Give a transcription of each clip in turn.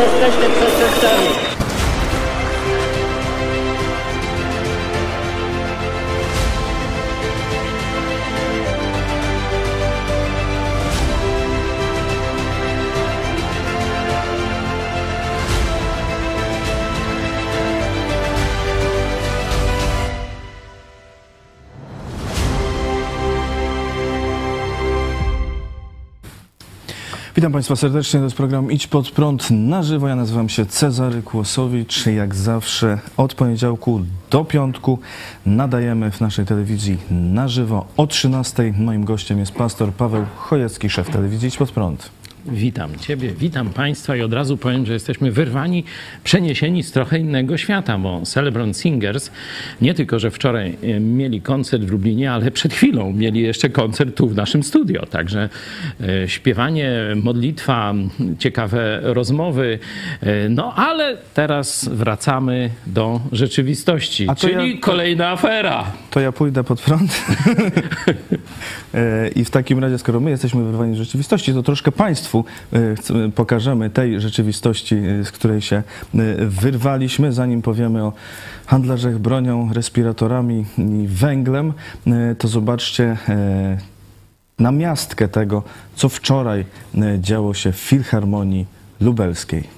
jesteście przestępcami. Witam Państwa serdecznie, to jest program Idź Pod Prąd na żywo. Ja nazywam się Cezary Kłosowicz. Jak zawsze od poniedziałku do piątku nadajemy w naszej telewizji na żywo o 13. Moim gościem jest pastor Paweł Chojecki, szef telewizji Idź Pod Prąd. Witam Ciebie, witam Państwa i od razu powiem, że jesteśmy wyrwani, przeniesieni z trochę innego świata, bo Celebrant Singers nie tylko, że wczoraj e, mieli koncert w Lublinie, ale przed chwilą mieli jeszcze koncert tu w naszym studio. Także e, śpiewanie, modlitwa, ciekawe rozmowy, e, no ale teraz wracamy do rzeczywistości, czyli ja, kolejna afera. To ja pójdę pod front. I w takim razie, skoro my jesteśmy wyrwani z rzeczywistości, to troszkę Państwu E, pokażemy tej rzeczywistości, e, z której się e, wyrwaliśmy, zanim powiemy o handlarzach bronią, respiratorami i węglem, to zobaczcie namiastkę tego, co wczoraj działo się w Filharmonii Lubelskiej.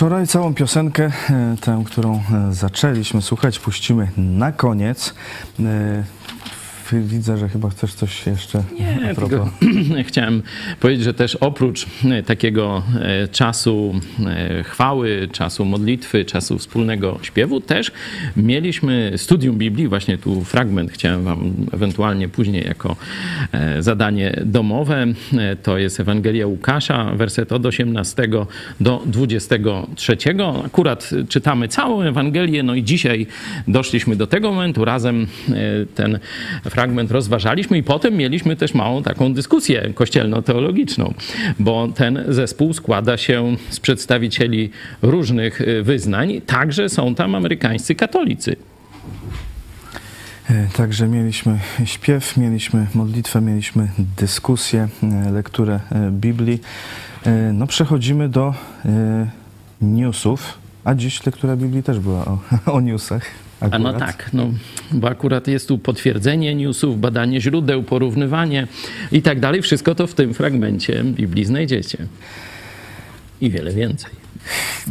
wczoraj. Całą piosenkę, e, tę, którą e, zaczęliśmy słuchać, puścimy na koniec. Widzę, że chyba chcesz coś jeszcze Nie, tylko chciałem powiedzieć, że też oprócz e, takiego e, czasu e, chwały, czasu modlitwy, czasu wspólnego śpiewu, też mieliśmy studium Biblii. Właśnie tu fragment chciałem wam ewentualnie później jako zadanie domowe. To jest Ewangelia Łukasza, werset od 18 do 23. Akurat czytamy całą Ewangelię, no i dzisiaj doszliśmy do tego momentu. Razem ten fragment fragment rozważaliśmy i potem mieliśmy też małą taką dyskusję kościelno-teologiczną, bo ten zespół składa się z przedstawicieli różnych y, wyznań, także są tam amerykańscy katolicy. E, także mieliśmy śpiew, mieliśmy modlitwę, mieliśmy dyskusję, e, lekturę e, Biblii. No przechodzimy do newsów, a dziś lektura Biblii też była o, o newsach. Akurat? A no tak, no, bo akurat jest tu potwierdzenie newsów, badanie źródeł, porównywanie i tak dalej. Wszystko to w tym fragmencie Biblii znajdziecie. I wiele więcej.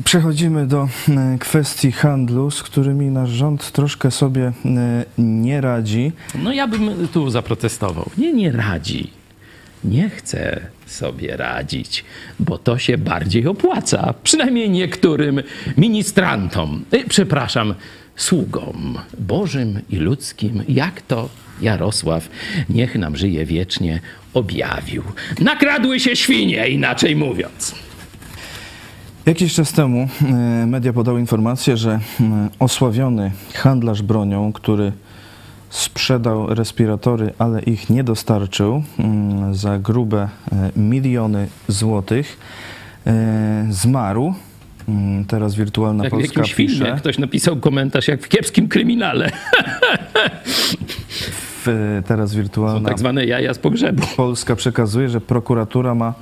Przechodzimy do e, kwestii handlu, z którymi nasz rząd troszkę sobie e, nie radzi. No ja bym tu zaprotestował. Nie, nie radzi. Nie chce sobie radzić, bo to się bardziej opłaca. Przynajmniej niektórym ministrantom. E, przepraszam, sługom Bożym i ludzkim, jak to Jarosław, niech nam żyje wiecznie, objawił. Nakradły się świnie, inaczej mówiąc. Jakiś czas temu e, media podały informację, że e, osławiony handlarz bronią, który sprzedał respiratory, ale ich nie dostarczył mm, za grube e, miliony złotych, e, zmarł. Mm, Teraz wirtualna Jak w Polska jakimś filmie pisze. ktoś napisał komentarz, jak w kiepskim kryminale. W, teraz wirtualna Tak zwane jaja z pogrzebu. Polska przekazuje, że prokuratura ma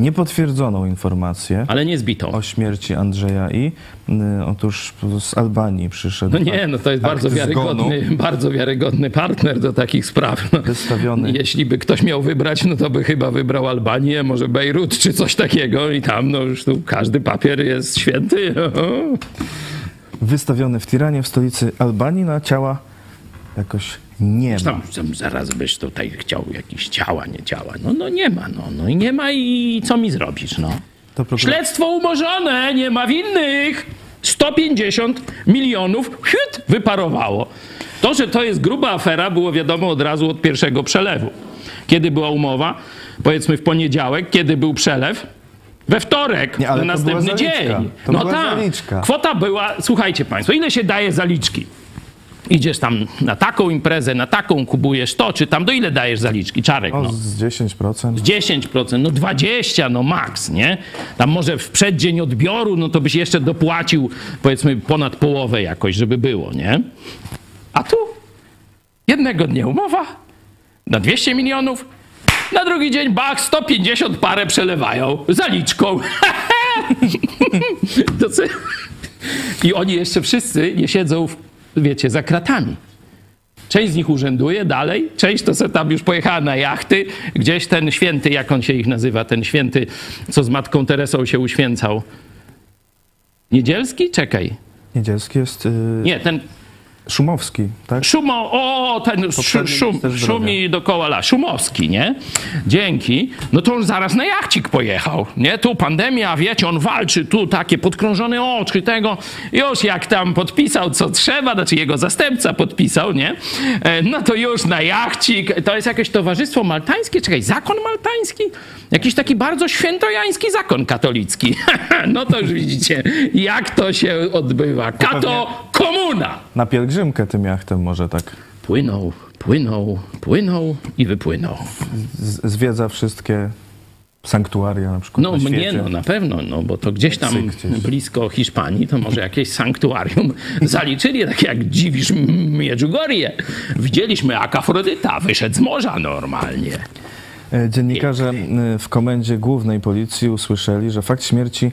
niepotwierdzoną informację Ale nie zbitą. o śmierci Andrzeja I. Y, Otóż z Albanii przyszedł. No nie, no to jest bardzo wiarygodny, zgonu. bardzo wiarygodny partner do takich spraw. No, Wystawiony. Jeśli by ktoś miał wybrać, no to by chyba wybrał Albanię, może Bejrut czy coś takiego i tam no już tu każdy papier jest święty. Wystawiony w Tiranie, w stolicy Albanii, na ciała jakoś nie ma. Tam, zaraz byś tutaj chciał jakieś ciała, nie ciała. No, no nie ma, no, no i nie ma i co mi zrobisz, no. To Śledztwo umorzone, nie ma winnych. 150 milionów hiut, wyparowało. To, że to jest gruba afera, było wiadomo od razu od pierwszego przelewu. Kiedy była umowa? Powiedzmy w poniedziałek, kiedy był przelew? We wtorek, Nie, na następny dzień. To no tak. Kwota była, słuchajcie Państwo, ile się daje zaliczki? Idziesz tam na taką imprezę, na taką kubujesz to, czy tam do ile dajesz zaliczki? Czarek, no. O, z 10%. 10%, no 20, no maks, nie? Tam może w przeddzień odbioru, no to byś jeszcze dopłacił powiedzmy ponad połowę jakoś, żeby było, nie? A tu jednego dnia umowa na 200 milionów, na drugi dzień bach, 150 parę przelewają zaliczką. to co? I oni jeszcze wszyscy nie siedzą, w, wiecie, za kratami. Część z nich urzęduje dalej, część to se tam już pojechała na jachty. Gdzieś ten święty, jak on się ich nazywa, ten święty, co z matką Teresą się uświęcał. Niedzielski? Czekaj. Niedzielski jest y, Nie, ten Szumowski, tak? Szumo, o, ten sz, szum, szumi dokoła la, Szumowski, nie? Dzięki. No to on zaraz na jachcik pojechał, nie? Tu pandemia, wiecie, on walczy, tu takie podkrążone oczy tego. Już jak tam podpisał, co trzeba, znaczy jego zastępca podpisał, nie? E, No to już na jachcik. To jest jakieś towarzystwo maltańskie? Czekaj, zakon maltański? Jakiś taki bardzo świętojański zakon katolicki. No to już widzicie, jak to się odbywa. Kato komuna! Na pielgrzymkę tym jachtem może tak Płynął, płynął, płynął i wypłynął. z, zwiedza wszystkie sanktuaria na przykład No na mnie, no na pewno, no bo to gdzieś tam Gdzieś. blisko Hiszpanii, to może jakieś sanktuarium zaliczyli, tak jak dziwisz Miedżugorje. Widzieliśmy, jak Afrodyta wyszedł z morza normalnie. E, Dziennikarze e, w komendzie głównej policji usłyszeli, że fakt śmierci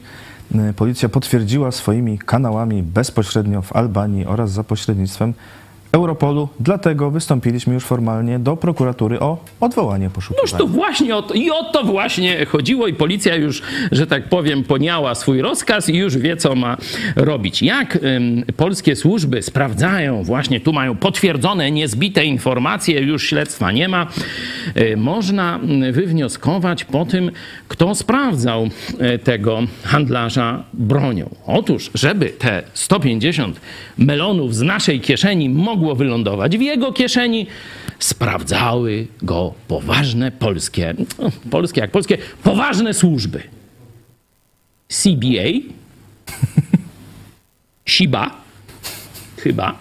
policja potwierdziła swoimi kanałami bezpośrednio w Albanii oraz za pośrednictwem Europolu. Dlatego wystąpiliśmy już formalnie do prokuratury o odwołanie Noż poszukiwań. to właśnie o to, i o to właśnie chodziło i policja już, że tak powiem, poniała swój rozkaz i już wie, co ma robić. Jak ym, polskie służby sprawdzają, właśnie tu mają potwierdzone, niezbite informacje, już śledztwa nie ma, y, można mm, wywnioskować po tym, kto sprawdzał y, tego handlarza bronią. Otóż, żeby te 150 melonów z naszej kieszeni mogło wylądować w jego kieszeni, sprawdzały go poważne polskie, no, polskie jak polskie, poważne służby. CBA, SIBA, chyba,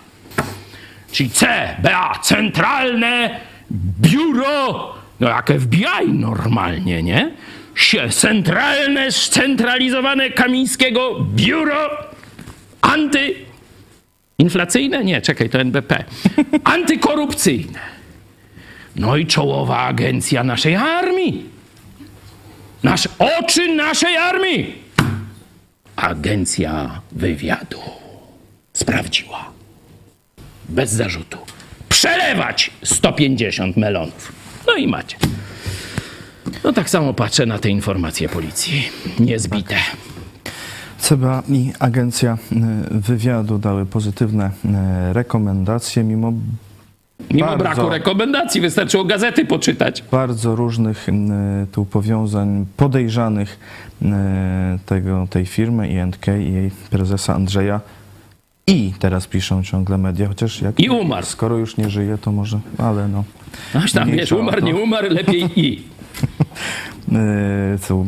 czyli CBA, Centralne Biuro, no jak FBI normalnie, nie? Centralne, scentralizowane Kamińskiego Biuro Anty... Inflacyjne? Nie, czekaj, to NBP. Antykorupcyjne. No i czołowa agencja naszej armii. Nasz, oczy naszej armii. Agencja wywiadu sprawdziła. Bez zarzutu. Przelewać 150 melonów. No i macie. No tak samo patrzę na te informacje policji. Niezbite. CBA i Agencja e, Wywiadu dały pozytywne e, rekomendacje, mimo Mimo Bardzo. braku rekomendacji wystarczyło gazety poczytać. bardzo różnych m, tu powiązań podejrzanych tego, tej firmy INK i jej prezesa Andrzeja. I teraz piszą ciągle media, chociaż jak I umarł. skoro już nie żyje, to może, ale no. Aż tam wiesz, umarł, nie umarł, lepiej i. e, co, e,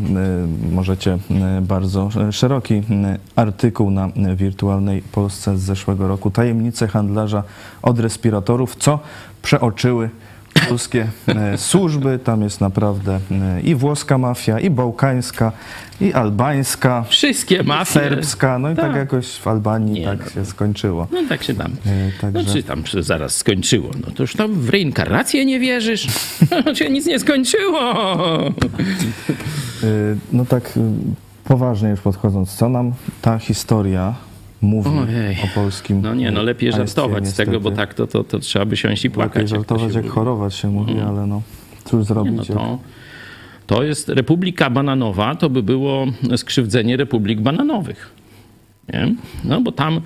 możecie e, bardzo szeroki artykuł na Wirtualnej Polsce z zeszłego roku. Tajemnice handlarza od respiratorów, co przeoczyły polskie e, służby. Tam jest naprawdę e, i włoska mafia, i bałkańska, i albańska, Wszystkie mafie. serbska. No i tak, Tak. jakoś w Albanii Nie, tak no. się skończyło. No tak się tam. E, także- No czy tam się zaraz skończyło? No to już tam w reinkarnację nie wierzysz? No się nic nie skończyło. No tak poważnie już podchodząc, co nam ta historia mówi Ojej. o polskim No nie, no lepiej żartować z tego, bo tak to, to, to trzeba by siąść i płakać. Lepiej jak to żartować jak mówi. chorować się mówi, ale no cóż Nie, zrobić. no jak- to, to jest Republika Bananowa, to by było skrzywdzenie Republik Bananowych. Nie? No bo tam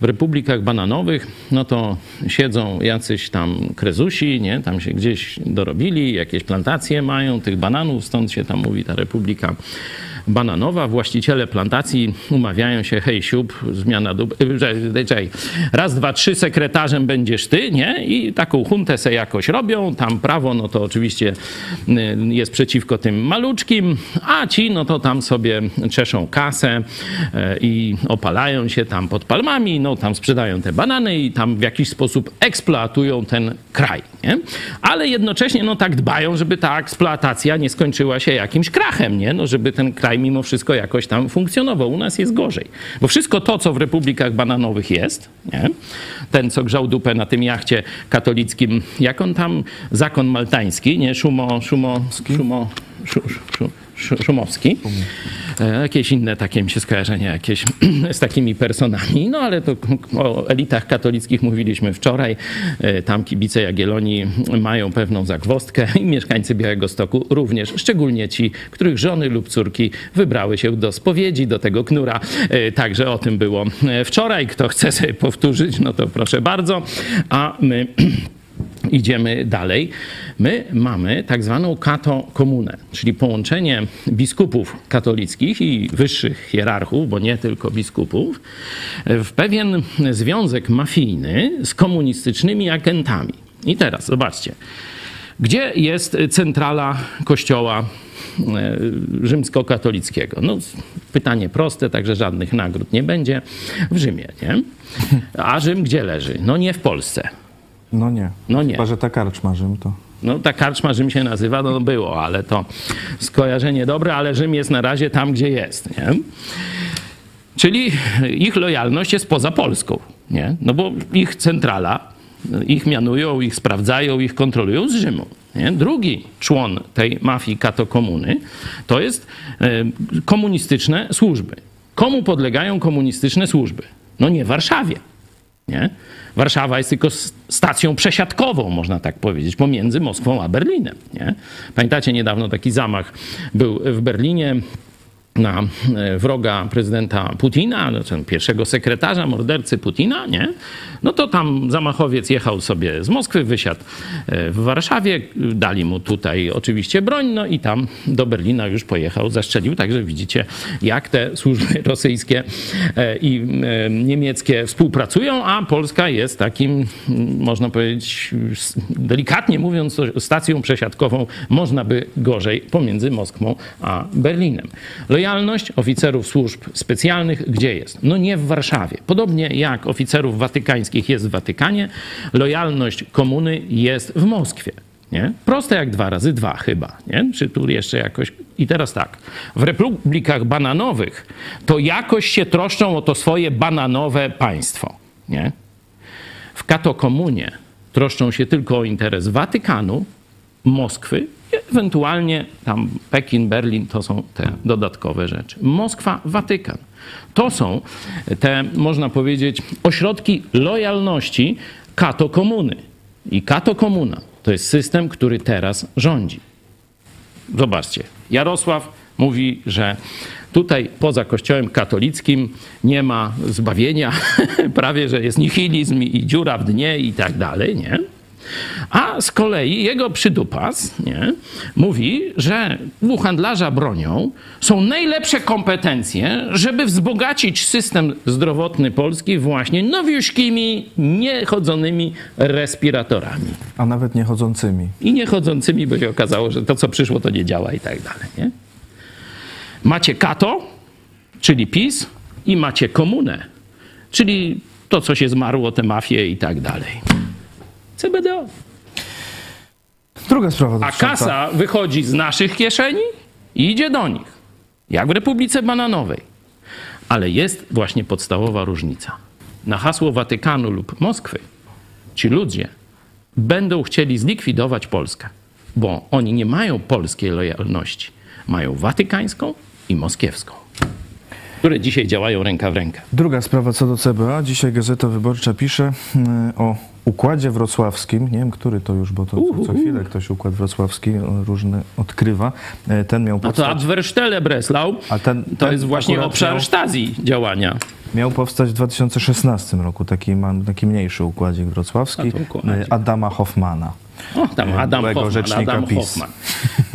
w republikach bananowych, no to siedzą jacyś tam krezusi, nie? Tam się gdzieś dorobili, jakieś plantacje mają tych bananów, stąd się tam mówi ta Republika Bananowa. Właściciele plantacji umawiają się, hej siup, zmiana dób... y, czekaj, Raz, dwa, trzy, sekretarzem będziesz ty, nie? I taką huntę se jakoś robią. Tam prawo, no to oczywiście y, jest przeciwko tym maluczkim, a ci, no to tam sobie czeszą kasę y, i opalają się tam pod palmami, no tam sprzedają te banany i tam w jakiś sposób eksploatują ten kraj, nie? Ale jednocześnie, no tak dbają, żeby ta eksploatacja nie skończyła się jakimś krachem, nie? No żeby ten kraj mimo wszystko jakoś tam funkcjonował. U nas jest gorzej. Bo wszystko to, co w republikach bananowych jest, nie? Ten, co grzał dupę na tym jachcie katolickim, jak on tam, zakon maltański, nie? Szumo, szumo, szumo, szu, szu, szu, Szumowski. E, Jakieś inne takie mi się skojarzenia jakieś z takimi personami. No ale to o elitach katolickich mówiliśmy wczoraj. E, Tam kibice Jagiellonii mają pewną zagwozdkę i mieszkańcy Białego Stoku również, szczególnie ci, których żony lub córki wybrały się do spowiedzi, do tego knura. E, Także o tym było wczoraj. Kto chce sobie powtórzyć, no to proszę bardzo. A my Idziemy dalej. My mamy tak zwaną kato-komunę, czyli połączenie biskupów katolickich i wyższych hierarchów, bo nie tylko biskupów, w pewien związek mafijny z komunistycznymi agentami. I teraz zobaczcie, gdzie jest centrala kościoła e, rzymskokatolickiego? No, pytanie proste, także żadnych nagród nie będzie. W Rzymie, nie? A Rzym gdzie leży? No nie w Polsce. No nie. No nie. Chyba, że ta karczma Rzym to... No ta karczma Rzym się nazywa, no było, ale to skojarzenie dobre, ale Rzym jest na razie tam, gdzie jest, nie? Czyli ich lojalność jest poza Polską, nie? No bo ich centrala, ich mianują, ich sprawdzają, ich kontrolują z Rzymu. Nie? Drugi człon tej mafii katokomuny to jest e, komunistyczne służby. Komu podlegają komunistyczne służby? No nie Warszawie. Nie? Warszawa jest tylko stacją przesiadkową, można tak powiedzieć, pomiędzy Moskwą a Berlinem. Nie? Pamiętacie, niedawno taki zamach był w Berlinie na e, wroga prezydenta Putina, no, pierwszego sekretarza, mordercy Putina, nie? No to tam zamachowiec jechał sobie z Moskwy, wysiadł e, w Warszawie, dali mu tutaj oczywiście broń, no i tam do Berlina już pojechał, zastrzelił. Także widzicie, jak te służby rosyjskie e, i e, niemieckie współpracują, a Polska jest takim, mm, można powiedzieć, delikatnie mówiąc, stacją przesiadkową, można by gorzej pomiędzy Moskwą a Berlinem. Lojalność oficerów służb specjalnych gdzie jest? No nie w Warszawie. Podobnie jak oficerów watykańskich jest w Watykanie, lojalność komuny jest w Moskwie. Nie? Proste jak dwa razy dwa chyba. Nie? Czy tu jeszcze jakoś... I teraz tak. W republikach bananowych to jakoś się troszczą o to swoje bananowe państwo. Nie? W katokomunie troszczą się tylko o interes Watykanu, Moskwy, ewentualnie tam Pekin, Berlin to są te dodatkowe rzeczy. Moskwa, Watykan. To są te, można powiedzieć, ośrodki lojalności katokomuny. I katokomuna to jest system, który teraz rządzi. Zobaczcie, Jarosław mówi, że tutaj poza kościołem katolickim nie ma zbawienia, prawie że jest nihilizm i dziura w dnie i tak dalej, nie? A z kolei jego przydupas nie, mówi, że u handlarza bronią są najlepsze kompetencje, żeby wzbogacić system zdrowotny Polski właśnie nowiuszkimi, niechodzonymi respiratorami. A nawet niechodzącymi. I niechodzącymi, bo się okazało, że to, co przyszło, to nie działa i tak dalej. Nie? Macie kato, czyli PiS, i macie komunę, czyli to, co się zmarło, te mafie i tak dalej. CBDO. Druga sprawa A dotycząca... kasa wychodzi z naszych kieszeni i idzie do nich. Jak w Republice Bananowej. Ale jest właśnie podstawowa różnica. Na hasło Watykanu lub Moskwy ci ludzie będą chcieli zlikwidować Polskę, bo oni nie mają polskiej lojalności. Mają watykańską i moskiewską, które dzisiaj działają ręka w rękę. Druga sprawa co do CBA. Dzisiaj Gazeta Wyborcza pisze mm, o układzie wrocławskim. Nie wiem, który to już, bo to co, co chwilę ktoś układ wrocławski e, różny odkrywa. E, Ten miał No to powstać, Abwehrstelle Breslau A ten- to ten jest właśnie obszar miał- Stazji działania. miał powstać w 2016 roku. Taki, taki mniejszy układzik wrocławski. A to e, Adama Hoffmana. O, tam Adam byłego Hoffman, Adam PiS. Hoffman.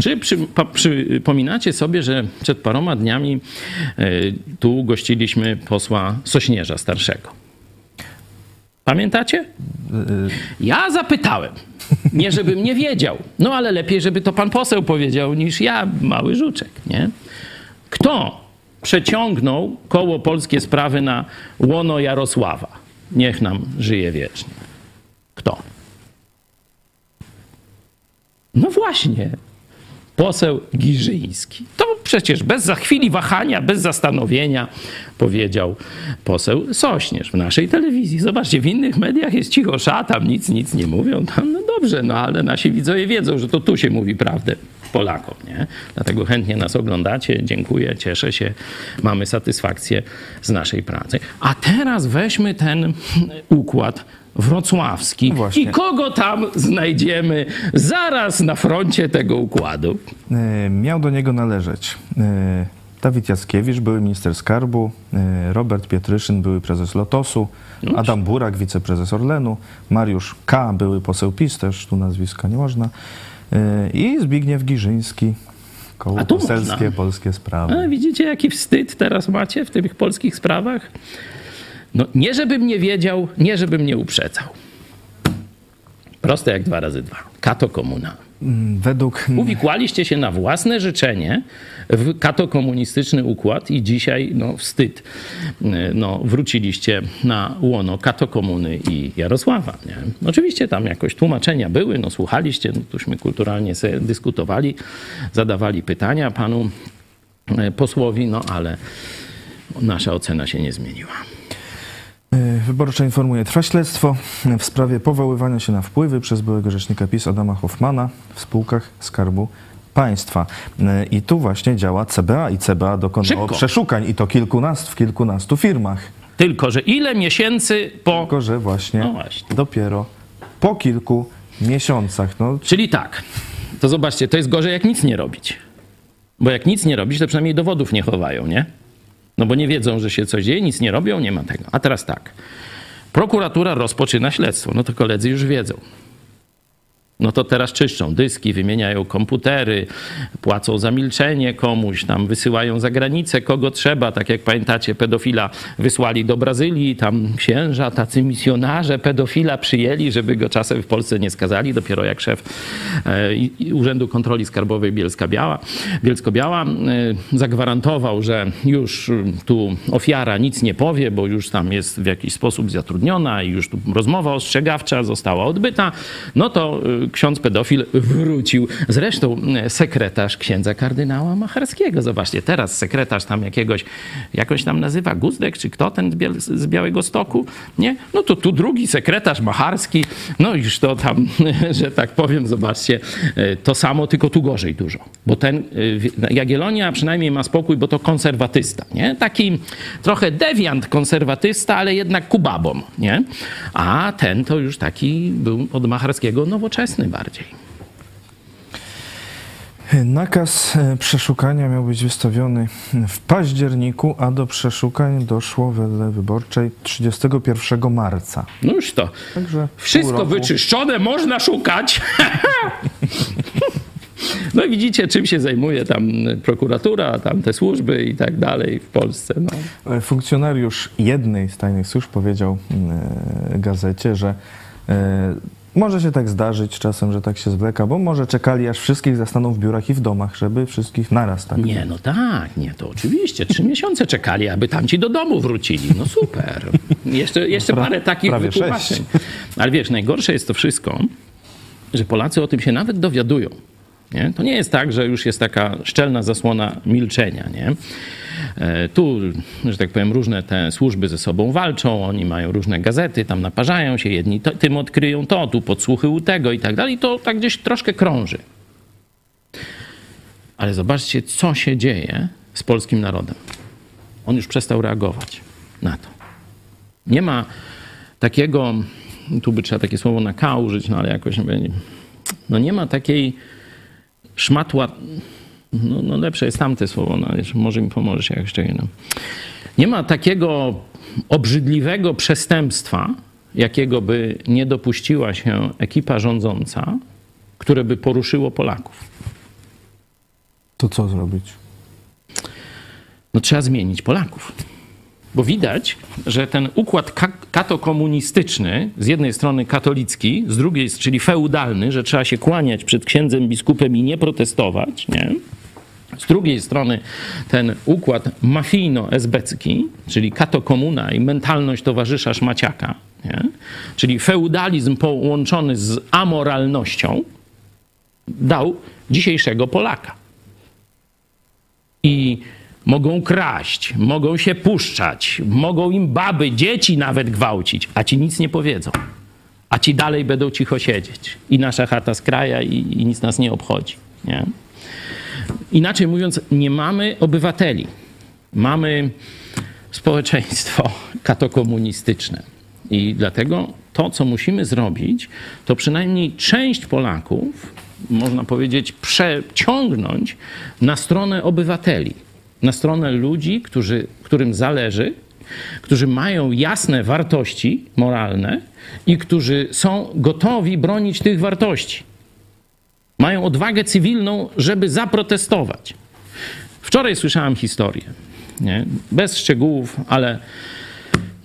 Czy przy, pa, przypominacie sobie, że przed paroma dniami e, tu gościliśmy posła Sośnierza starszego? Pamiętacie? Ja zapytałem. Nie, żebym nie wiedział. No ale lepiej, żeby to pan poseł powiedział niż ja, mały żuczek, nie? Kto przeciągnął koło polskie sprawy na łono Jarosława? Niech nam żyje wiecznie. Kto? No właśnie, poseł Giżyński. To przecież bez za chwili wahania, bez zastanowienia powiedział poseł Sośnierz w naszej telewizji. Zobaczcie, w innych mediach jest cicho tam nic, nic nie mówią. Tam, no dobrze, no ale nasi widzowie wiedzą, że to tu się mówi prawdę Polakom, nie? Dlatego chętnie nas oglądacie, dziękuję, cieszę się, mamy satysfakcję z naszej pracy. A teraz weźmy ten układ wrocławski No właśnie. i kogo tam znajdziemy zaraz na froncie tego układu? E, Miał do niego należeć e, Dawid Jackiewicz, były minister skarbu, e, Robert Pietryszyn, były prezes Lotosu, Adam Burak, wiceprezes Orlenu, Mariusz K., były poseł PiS, też tu nazwiska nie można, i Zbigniew Giżyński, koło A poselskie można. polskie sprawy. A widzicie, jaki wstyd teraz macie w tych polskich sprawach? No, nie żebym nie wiedział, nie żebym nie uprzedzał. Proste jak dwa razy dwa. Kato komuna. Mm, Według Uwikłaliście się na własne życzenie w katokomunistyczny układ i dzisiaj no, wstyd. No, wróciliście na łono katokomuny i Jarosława. Nie? Oczywiście tam jakoś tłumaczenia były, no słuchaliście, no, tuśmy kulturalnie sobie dyskutowali, zadawali pytania panu e, posłowi, no ale nasza ocena się nie zmieniła. E, Wyborcza informuje, trwa śledztwo w sprawie powoływania się na wpływy przez byłego rzecznika PiS Adama Hoffmana w spółkach Skarbu Państwa. E, I tu właśnie działa CBA i CBA dokonało Szybko. przeszukań i to kilkunastu, w kilkunastu firmach. Tylko, że ile miesięcy po... Tylko, że właśnie, No właśnie. dopiero po kilku miesiącach. No, Czyli tak, to zobaczcie, to jest gorzej jak nic nie robić. Bo jak nic nie robić, to przynajmniej dowodów nie chowają, nie? No bo nie wiedzą, że się coś dzieje, nic nie robią, nie ma tego. A teraz tak. Prokuratura rozpoczyna śledztwo. No to koledzy już wiedzą. No to teraz czyszczą dyski, wymieniają komputery, płacą za milczenie komuś, tam wysyłają za granicę kogo trzeba. Tak jak pamiętacie, pedofila wysłali do Brazylii, tam księża, tacy misjonarze pedofila przyjęli, żeby go czasem w Polsce nie skazali. Dopiero jak szef e, Urzędu Kontroli Skarbowej Bielska-Biała, Bielsko-Biała e, zagwarantował, że już e, tu ofiara nic nie powie, bo już tam jest w jakiś sposób zatrudniona i już tu rozmowa ostrzegawcza została odbyta, no to ksiądz pedofil wrócił. Zresztą y, sekretarz księdza kardynała Macharskiego. Zobaczcie, teraz sekretarz tam jakiegoś, jakoś tam nazywa Guzdek, czy kto ten z, Białego Stoku, nie? No to tu drugi sekretarz Macharski, no już to tam, że tak powiem, zobaczcie, y, to samo, tylko tu gorzej dużo. Bo ten y, Jagiellonia przynajmniej ma spokój, bo to konserwatysta, nie? Taki trochę dewiant konserwatysta, ale jednak kubabom, nie? A ten to już taki był od Macharskiego nowoczesny bardziej. Nakaz e, przeszukania miał być wystawiony w październiku, a do przeszukań doszło wedle wyborczej 31 marca. No już to. Także Wszystko wyczyszczone, można szukać. No i widzicie, czym się zajmuje tam prokuratura, tam te służby i tak dalej w Polsce. No. E, Funkcjonariusz jednej z tajnych służb powiedział e, gazecie, że może się tak zdarzyć czasem, że tak się zwleka, bo może czekali, aż wszystkich zastaną w biurach i w domach, żeby wszystkich naraz tak. Nie, no tak, nie, to oczywiście. Trzy miesiące czekali, aby tamci do domu wrócili. No super. Jeszcze, jeszcze Pra- parę takich wytłumaczeń. Ale wiesz, najgorsze jest to wszystko, że Polacy o tym się nawet dowiadują. Nie? To nie jest tak, że już jest taka szczelna zasłona milczenia. Nie? E, Tu, że tak powiem, różne te służby ze sobą walczą, oni mają różne gazety, tam naparzają się, jedni to, tym odkryją to, tu podsłuchy u tego i tak dalej. To tak gdzieś troszkę krąży. Ale zobaczcie, co się dzieje z polskim narodem. On już przestał reagować na to. Nie ma takiego, tu by trzeba takie słowo na K użyć, no ale jakoś. No nie ma takiej szmatła, no, no lepsze jest tamte słowo, no może mi pomożesz jak jeszcze jedno. Nie ma takiego obrzydliwego przestępstwa, jakiego by nie dopuściła się ekipa rządząca, które by poruszyło Polaków. To co zrobić? no trzeba zmienić Polaków. Bo widać, że ten układ ka- katokomunistyczny, z jednej strony katolicki, z drugiej, czyli feudalny, że trzeba się kłaniać przed księdzem biskupem i nie protestować, nie? Z drugiej strony ten układ mafijno-esbecki, czyli katokomuna i mentalność towarzysza szmaciaka, nie? czyli feudalizm połączony z amoralnością, dał dzisiejszego Polaka i mogą kraść, mogą się puszczać, mogą im baby, dzieci nawet gwałcić, a ci nic nie powiedzą. A ci dalej będą cicho siedzieć. I nasza chata z kraja i, i nic nas nie obchodzi. Nie? Inaczej mówiąc, nie mamy obywateli. Mamy społeczeństwo katokomunistyczne. I dlatego to, co musimy zrobić, to przynajmniej część Polaków, można powiedzieć, przeciągnąć na stronę obywateli, na stronę ludzi, którzy, którym zależy, którzy mają jasne wartości moralne i którzy są gotowi bronić tych wartości. Mają odwagę cywilną, żeby zaprotestować. Wczoraj słyszałem historię, nie? bez szczegółów, ale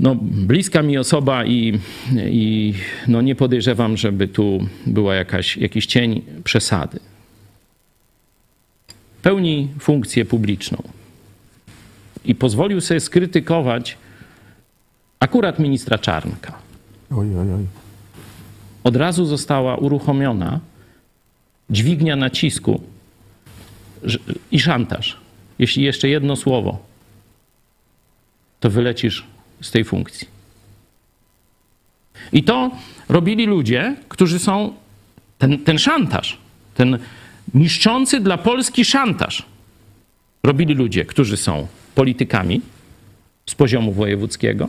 no, bliska mi osoba i, i no, nie podejrzewam, żeby tu była jakaś, jakiś cień przesady. Pełni funkcję publiczną i pozwolił sobie skrytykować akurat ministra Czarnka. Oj, oj, oj. Od razu została uruchomiona dźwignia nacisku i szantaż. Jeśli jeszcze jedno słowo, to wylecisz z tej funkcji. I to robili ludzie, którzy są ten, ten szantaż, ten niszczący dla Polski szantaż. Robili ludzie, którzy są politykami z poziomu wojewódzkiego,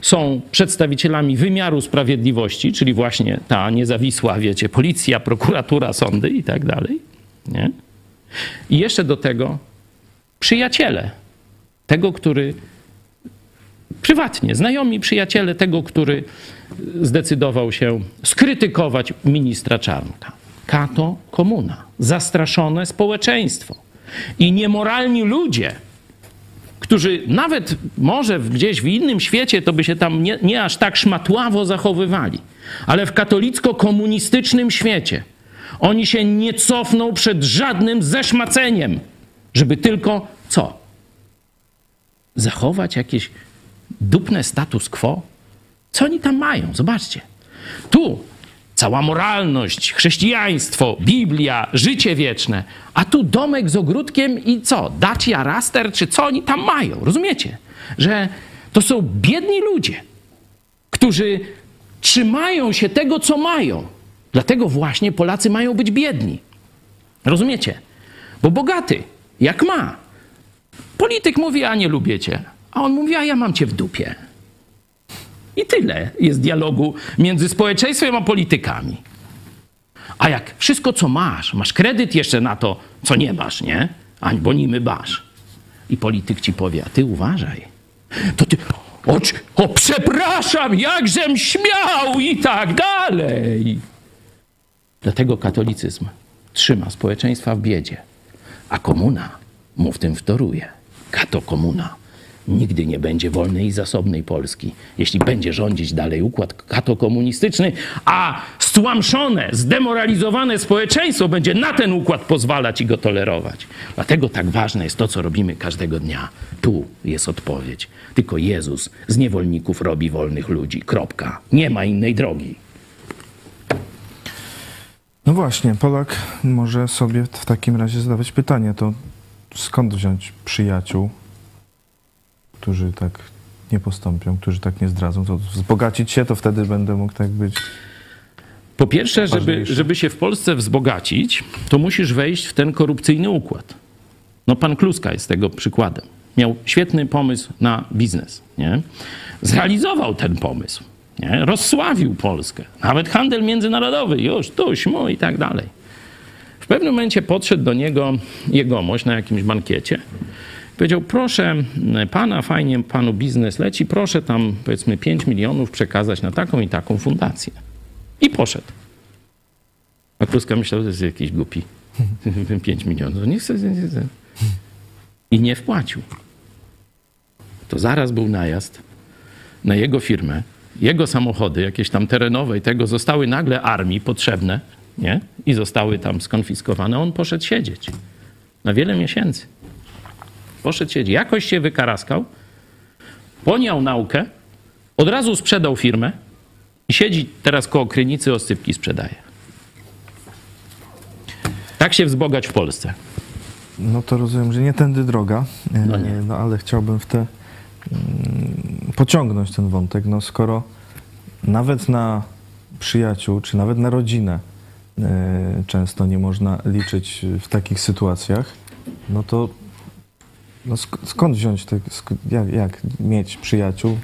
są przedstawicielami wymiaru sprawiedliwości, czyli właśnie ta niezawisła, wiecie, policja, prokuratura, sądy i tak dalej. Nie? I jeszcze do tego przyjaciele tego, który prywatnie, znajomi przyjaciele tego, który zdecydował się skrytykować ministra Czarnka. Kato komuna, zastraszone społeczeństwo i niemoralni ludzie, którzy nawet może gdzieś w innym świecie to by się tam nie, nie aż tak szmatławo zachowywali, ale w katolicko-komunistycznym świecie oni się nie cofną przed żadnym zeszmaceniem, żeby tylko co? Zachować jakieś dupne status quo? Co oni tam mają? Zobaczcie. Tu cała moralność, chrześcijaństwo, Biblia, życie wieczne, a tu domek z ogródkiem i co? Dacia Raster, czy co oni tam mają? Rozumiecie? Że to są biedni ludzie, którzy trzymają się tego, co mają. Dlatego właśnie Polacy mają być biedni. Rozumiecie? Bo bogaty, jak ma, polityk mówi, a nie lubię cię. A on mówi, a ja mam cię w dupie. I tyle jest dialogu między społeczeństwem a politykami. A jak wszystko, co masz, masz kredyt jeszcze na to, co nie masz, nie? Ań, bo nimy basz. I polityk ci powie, a ty uważaj. To ty, o, o przepraszam, jakżem śmiał i tak dalej. Dlatego katolicyzm trzyma społeczeństwa w biedzie, a komuna mu w tym wtoruje. Kato komuna nigdy nie będzie wolnej i zasobnej Polski, jeśli będzie rządzić dalej układ katokomunistyczny, a stłamszone, zdemoralizowane społeczeństwo będzie na ten układ pozwalać i go tolerować. Dlatego tak ważne jest to, co robimy każdego dnia. Tu jest odpowiedź. Tylko Jezus z niewolników robi wolnych ludzi. Kropka. Nie ma innej drogi. No właśnie, Polak może sobie w takim razie zadawać pytanie, to skąd wziąć przyjaciół, którzy tak nie postąpią, którzy tak nie zdradzą, to wzbogacić się, to wtedy będę mógł tak być. Po pierwsze, żeby, żeby się w Polsce wzbogacić, to musisz wejść w ten korupcyjny układ. No pan Kluska jest tego przykładem. Miał świetny pomysł na biznes. Nie? Zrealizował ten pomysł. Nie? Rozsławił Polskę. Nawet handel międzynarodowy, już, tuś, mu i tak dalej. W pewnym momencie podszedł do niego jegomość na jakimś bankiecie. Powiedział, proszę pana, fajnie panu biznes leci, proszę tam powiedzmy 5 milionów przekazać na taką i taką fundację. I poszedł. A Kluska myślał, że jest jakiś głupi. 5 milionów. Nie chce, nie chce. I nie wpłacił. To zaraz był najazd na jego firmę. Jego samochody, jakieś tam terenowe i tego, zostały nagle armii potrzebne, nie? I zostały tam skonfiskowane. On poszedł siedzieć na wiele miesięcy. Poszedł siedzieć. Jakoś się wykaraskał, poniał naukę, od razu sprzedał firmę i siedzi teraz koło krynicy, oscypki sprzedaje. Tak się wzbogać w Polsce. No to rozumiem, że nie tędy droga, e, No nie. no ale chciałbym w te mm, pociągnąć ten wątek, no skoro nawet na przyjaciół, czy nawet na rodzinę e, często nie można liczyć w takich sytuacjach, no to no sk- skąd wziąć, te, sk- jak, jak mieć przyjaciół?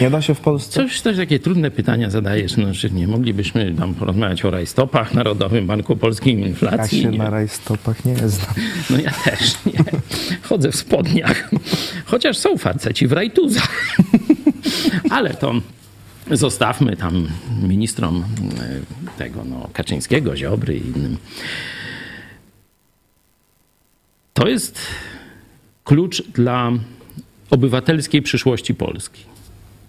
Nie da się w Polsce? Coś, coś takie trudne pytania zadajesz. No, czy nie moglibyśmy tam porozmawiać o rajstopach, Narodowym Banku Polskim, Ja inflacji? się nie? na rajstopach nie znam. No ja też nie. Chodzę w spodniach. Chociaż są faceci w rajtuzach. Ale to zostawmy tam ministrom e, tego no, Kaczyńskiego, Ziobry i innym. To jest klucz dla obywatelskiej przyszłości Polski.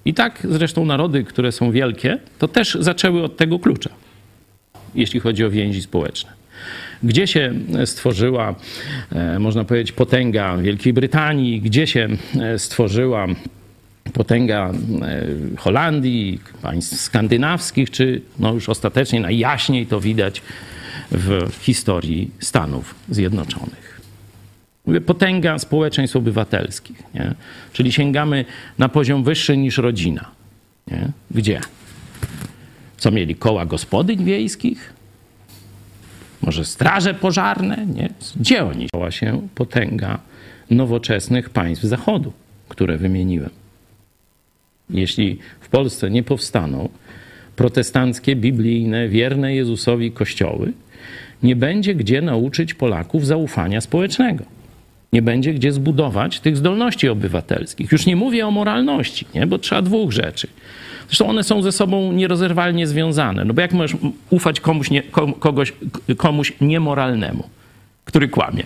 I tak zresztą narody, które są wielkie, to też zaczęły od tego klucza, jeśli chodzi o więzi społeczne. Gdzie się stworzyła, e, można powiedzieć, potęga Wielkiej Brytanii, gdzie się e, stworzyła potęga e, Holandii, państw skandynawskich, czy no już ostatecznie najjaśniej to widać w historii Stanów Zjednoczonych. Mówię, potęga społeczeństw obywatelskich, nie? czyli sięgamy na poziom wyższy niż rodzina. Nie? Gdzie? Co mieli koła gospodyń wiejskich? Może straże pożarne? Nie? Gdzie oni? Stała się potęga nowoczesnych państw Zachodu, które wymieniłem. Jeśli w Polsce nie powstaną protestanckie, biblijne, wierne Jezusowi kościoły, nie będzie gdzie nauczyć Polaków zaufania społecznego. Nie będzie gdzie zbudować tych zdolności obywatelskich. Już nie mówię o moralności, nie? bo trzeba dwóch rzeczy. Zresztą one są ze sobą nierozerwalnie związane. No bo jak możesz ufać komuś, nie, kogoś, komuś niemoralnemu, który kłamie?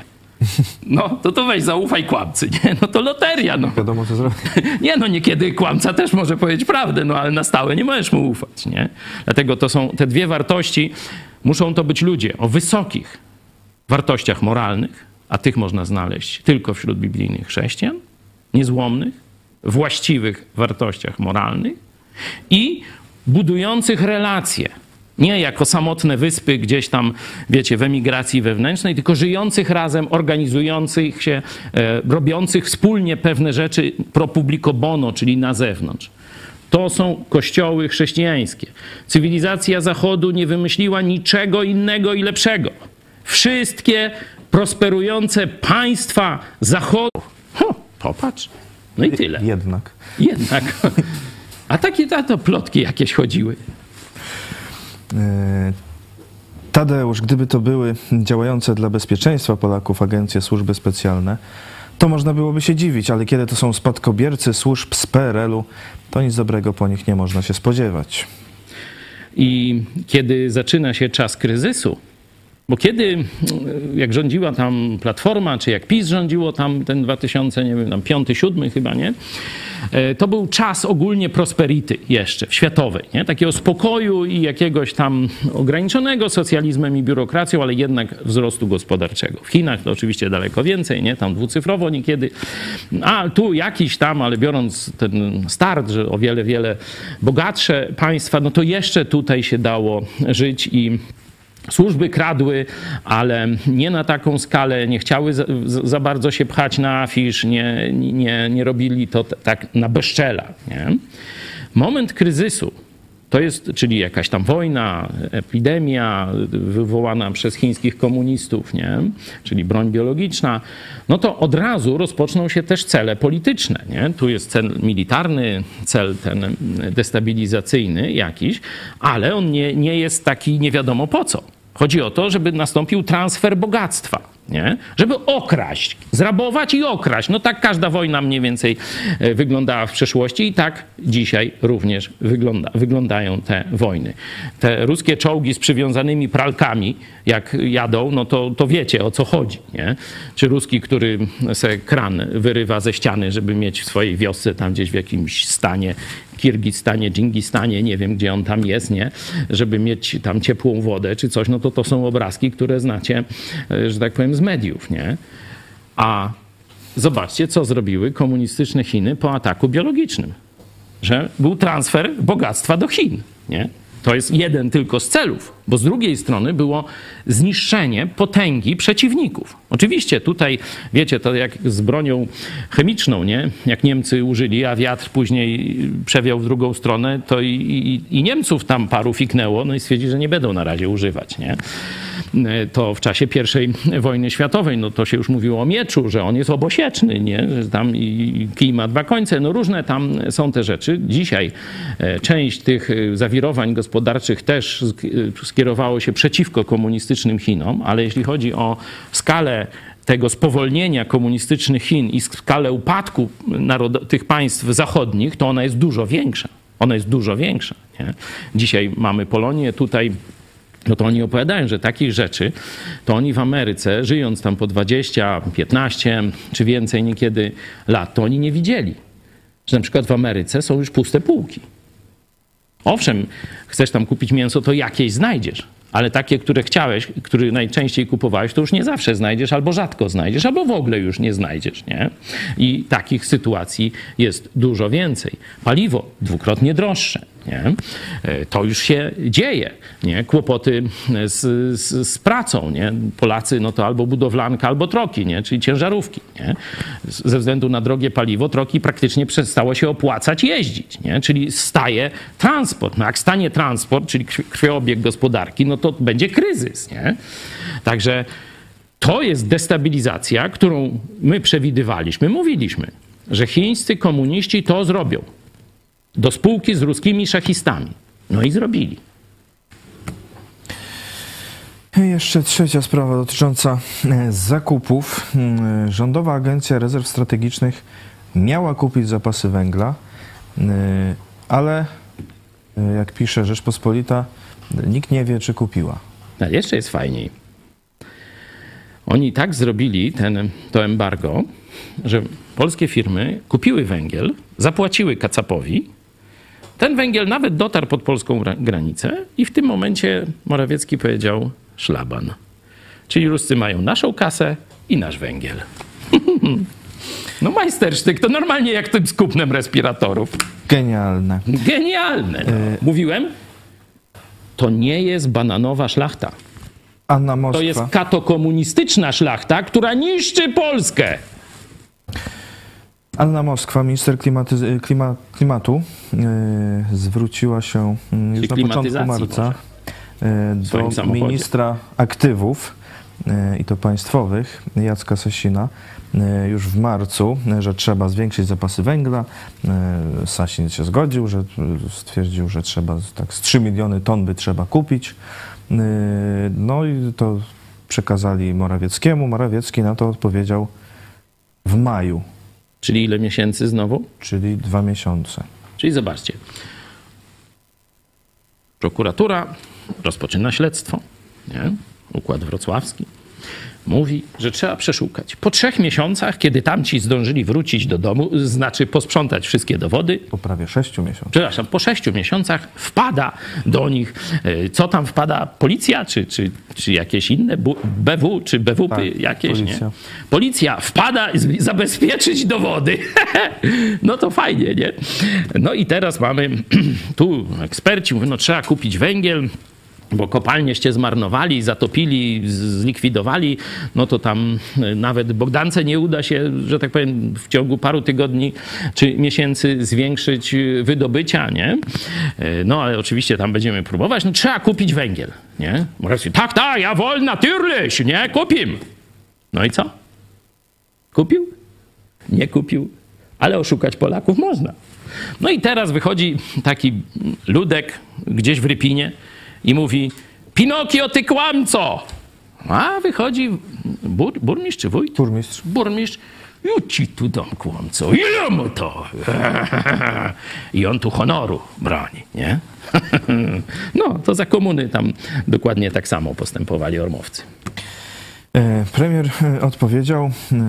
No, to to weź zaufaj kłamcy, nie? No to loteria, no. Wiadomo, co zrobić. Nie, no niekiedy kłamca też może powiedzieć prawdę, no ale na stałe nie możesz mu ufać, nie? Dlatego to są te dwie wartości, muszą to być ludzie o wysokich wartościach moralnych, a tych można znaleźć tylko wśród biblijnych chrześcijan, niezłomnych, właściwych wartościach moralnych i budujących relacje. Nie jako samotne wyspy gdzieś tam, wiecie, w emigracji wewnętrznej, tylko żyjących razem, organizujących się, e, robiących wspólnie pewne rzeczy pro publico bono, czyli na zewnątrz. To są kościoły chrześcijańskie. Cywilizacja Zachodu nie wymyśliła niczego innego i lepszego. Wszystkie prosperujące państwa Zachodu. Ho, popatrz. No i tyle. Jednak. Jednak. A takie to plotki jakieś chodziły. E, Tadeusz, gdyby to były działające dla bezpieczeństwa Polaków agencje, służby specjalne, to można byłoby się dziwić, ale kiedy to są spadkobiercy służb z PRL-u, to nic dobrego po nich nie można się spodziewać. I kiedy zaczyna się czas kryzysu, bo kiedy, jak rządziła tam Platforma, czy jak PiS rządziło tam ten 2000, nie wiem, tam 5, 7 chyba, nie? E, to był czas ogólnie prosperity jeszcze, światowej, nie? takiego spokoju i jakiegoś tam ograniczonego socjalizmem i biurokracją, ale jednak wzrostu gospodarczego. W Chinach to oczywiście daleko więcej, nie? tam dwucyfrowo niekiedy, a tu jakiś tam, ale biorąc ten start, że o wiele, wiele bogatsze państwa, no to jeszcze tutaj się dało żyć i Służby kradły, ale nie na taką skalę, nie chciały za, za bardzo się pchać na afisz, nie, nie, nie robili to tak na bezczela. Nie? Moment kryzysu, to jest, czyli jakaś tam wojna, epidemia wywołana przez chińskich komunistów, nie? czyli broń biologiczna, no to od razu rozpoczną się też cele polityczne. Nie? Tu jest cel militarny, cel ten destabilizacyjny jakiś, ale on nie, nie jest taki nie wiadomo po co. Chodzi o to, żeby nastąpił transfer bogactwa nie? żeby okraść, zrabować i okraść. No tak każda wojna mniej więcej e, wyglądała w przeszłości i tak dzisiaj również wygląda, wyglądają te wojny. Te ruskie czołgi z przywiązanymi pralkami, jak jadą, no to, to wiecie o co chodzi. Nie? Czy ruski, który se kran wyrywa ze ściany, żeby mieć w swojej wiosce tam gdzieś w jakimś stanie Kirgistanie, Dżingistanie, nie wiem gdzie on tam jest, nie? Żeby mieć tam ciepłą wodę czy coś, no to to są obrazki, które znacie, e, że tak powiem, z mediów, nie? A zobaczcie, co zrobiły komunistyczne Chiny po ataku biologicznym. Że był transfer bogactwa do Chin, nie? To jest jeden tylko z celów, bo z drugiej strony było zniszczenie potęgi przeciwników. Oczywiście tutaj, wiecie, to jak z bronią chemiczną, nie? Jak Niemcy użyli, a wiatr później przewiał w drugą stronę, to i, i, i Niemców tam paru fiknęło, no i stwierdzi, że nie będą na razie używać, nie? To w czasie I wojny światowej, no to się już mówiło o mieczu, że on jest obosieczny, nie? Że tam i kij ma dwa końce, no różne tam są te rzeczy. Dzisiaj e, część tych e, zawirowań gospodarczych też skierowało się przeciwko komunistycznym Chinom, ale jeśli chodzi o skalę tego spowolnienia komunistycznych Chin i skalę upadku narod- tych państw zachodnich, to ona jest dużo większa. Ona jest dużo większa. Nie? Dzisiaj mamy Polonię, tutaj no to oni opowiadają, że takich rzeczy to oni w Ameryce, żyjąc tam po 20, 15 czy więcej niekiedy lat, to oni nie widzieli. Że na przykład w Ameryce są już puste półki. Owszem, chcesz tam kupić mięso, to jakieś znajdziesz, ale takie, które chciałeś, które najczęściej kupowałeś, to już nie zawsze znajdziesz, albo rzadko znajdziesz, albo w ogóle już nie znajdziesz, nie? I takich sytuacji jest dużo więcej. Paliwo dwukrotnie droższe, nie? E, to już się dzieje, nie? Kłopoty z, z, z, pracą, nie? Polacy, no to albo budowlanka, albo troki, nie? Czyli ciężarówki, nie? Ze względu na drogie paliwo, troki praktycznie przestało się opłacać jeździć, nie? Czyli staje transport. No jak stanie transport, czyli krwiobieg gospodarki, no to będzie kryzys, nie? Także to jest destabilizacja, którą my przewidywaliśmy, mówiliśmy, że chińscy komuniści to zrobią do spółki z ruskimi szachistami. No i zrobili. Jeszcze trzecia sprawa dotycząca e, zakupów. Mm, Rządowa Agencja Rezerw Strategicznych miała kupić zapasy węgla, e, ale e, jak pisze Rzeczpospolita, nikt nie wie, czy kupiła. A jeszcze jest fajniej. Oni tak zrobili ten, to embargo, że polskie firmy kupiły węgiel, zapłaciły Kacapowi, ten węgiel nawet dotarł pod polską granicę i w tym momencie Morawiecki powiedział szlaban. Czyli Ruscy mają naszą kasę i nasz węgiel. No majstersztyk, to normalnie jak tym skupnem respiratorów. Genialne. Genialne. No. Mówiłem, to nie jest bananowa szlachta. Anna Moskwa. To jest katokomunistyczna szlachta, która niszczy Polskę. Anna Moskwa, minister klimaty, klima, klimatu, yy, zwróciła się yy, już na początku marca yy, do ministra aktywów e, i to państwowych, Jacka Sasina, e, już w marcu, e, że trzeba zwiększyć zapasy węgla. E, Sasin się zgodził, że e, stwierdził, że trzeba tak z 3 miliony ton by trzeba kupić. E, No i to przekazali Morawieckiemu. Morawiecki na to odpowiedział w maju, Czyli ile miesięcy znowu? czyli dwa miesiące. Czyli zobaczcie. Prokuratura rozpoczyna śledztwo. Nie? Układ wrocławski. Mówi, że trzeba przeszukać. Po trzech miesiącach, kiedy tamci zdążyli wrócić do domu, znaczy posprzątać wszystkie dowody, Po prawie 6 miesiącach. przepraszam, po sześciu miesiącach wpada do nich, e, co tam wpada, policja, czy, czy, czy jakieś inne, BW, czy BWP, Tak, jakieś, policja. nie? Policja wpada, zabezpieczyć dowody. no to fajnie, nie? No i teraz mamy, tu eksperci mówią, no trzeba kupić węgiel, bo kopalnieście zmarnowali, zatopili, zlikwidowali, no to tam e, nawet Bogdance nie uda się, że tak powiem, w ciągu paru tygodni czy miesięcy zwiększyć e, wydobycia, nie? E, No ale oczywiście tam będziemy próbować, no trzeba kupić węgiel, nie? Morawiecki, tak, tak, ja wolę, natürlich, nie? Kupim. No i co? Kupił? Nie kupił, ale oszukać Polaków można. No i teraz wychodzi taki ludek gdzieś w Rypinie i mówi: Pinokio, ty kłamco! A wychodzi bur, burmistrz czy wójt? Burmistrz. Burmistrz. Ja ci tu dam kłamco. Ile mu to? I on tu honoru broni, nie? No, to za komuny tam dokładnie tak samo postępowali ormowcy. E, Premier e, odpowiedział, e,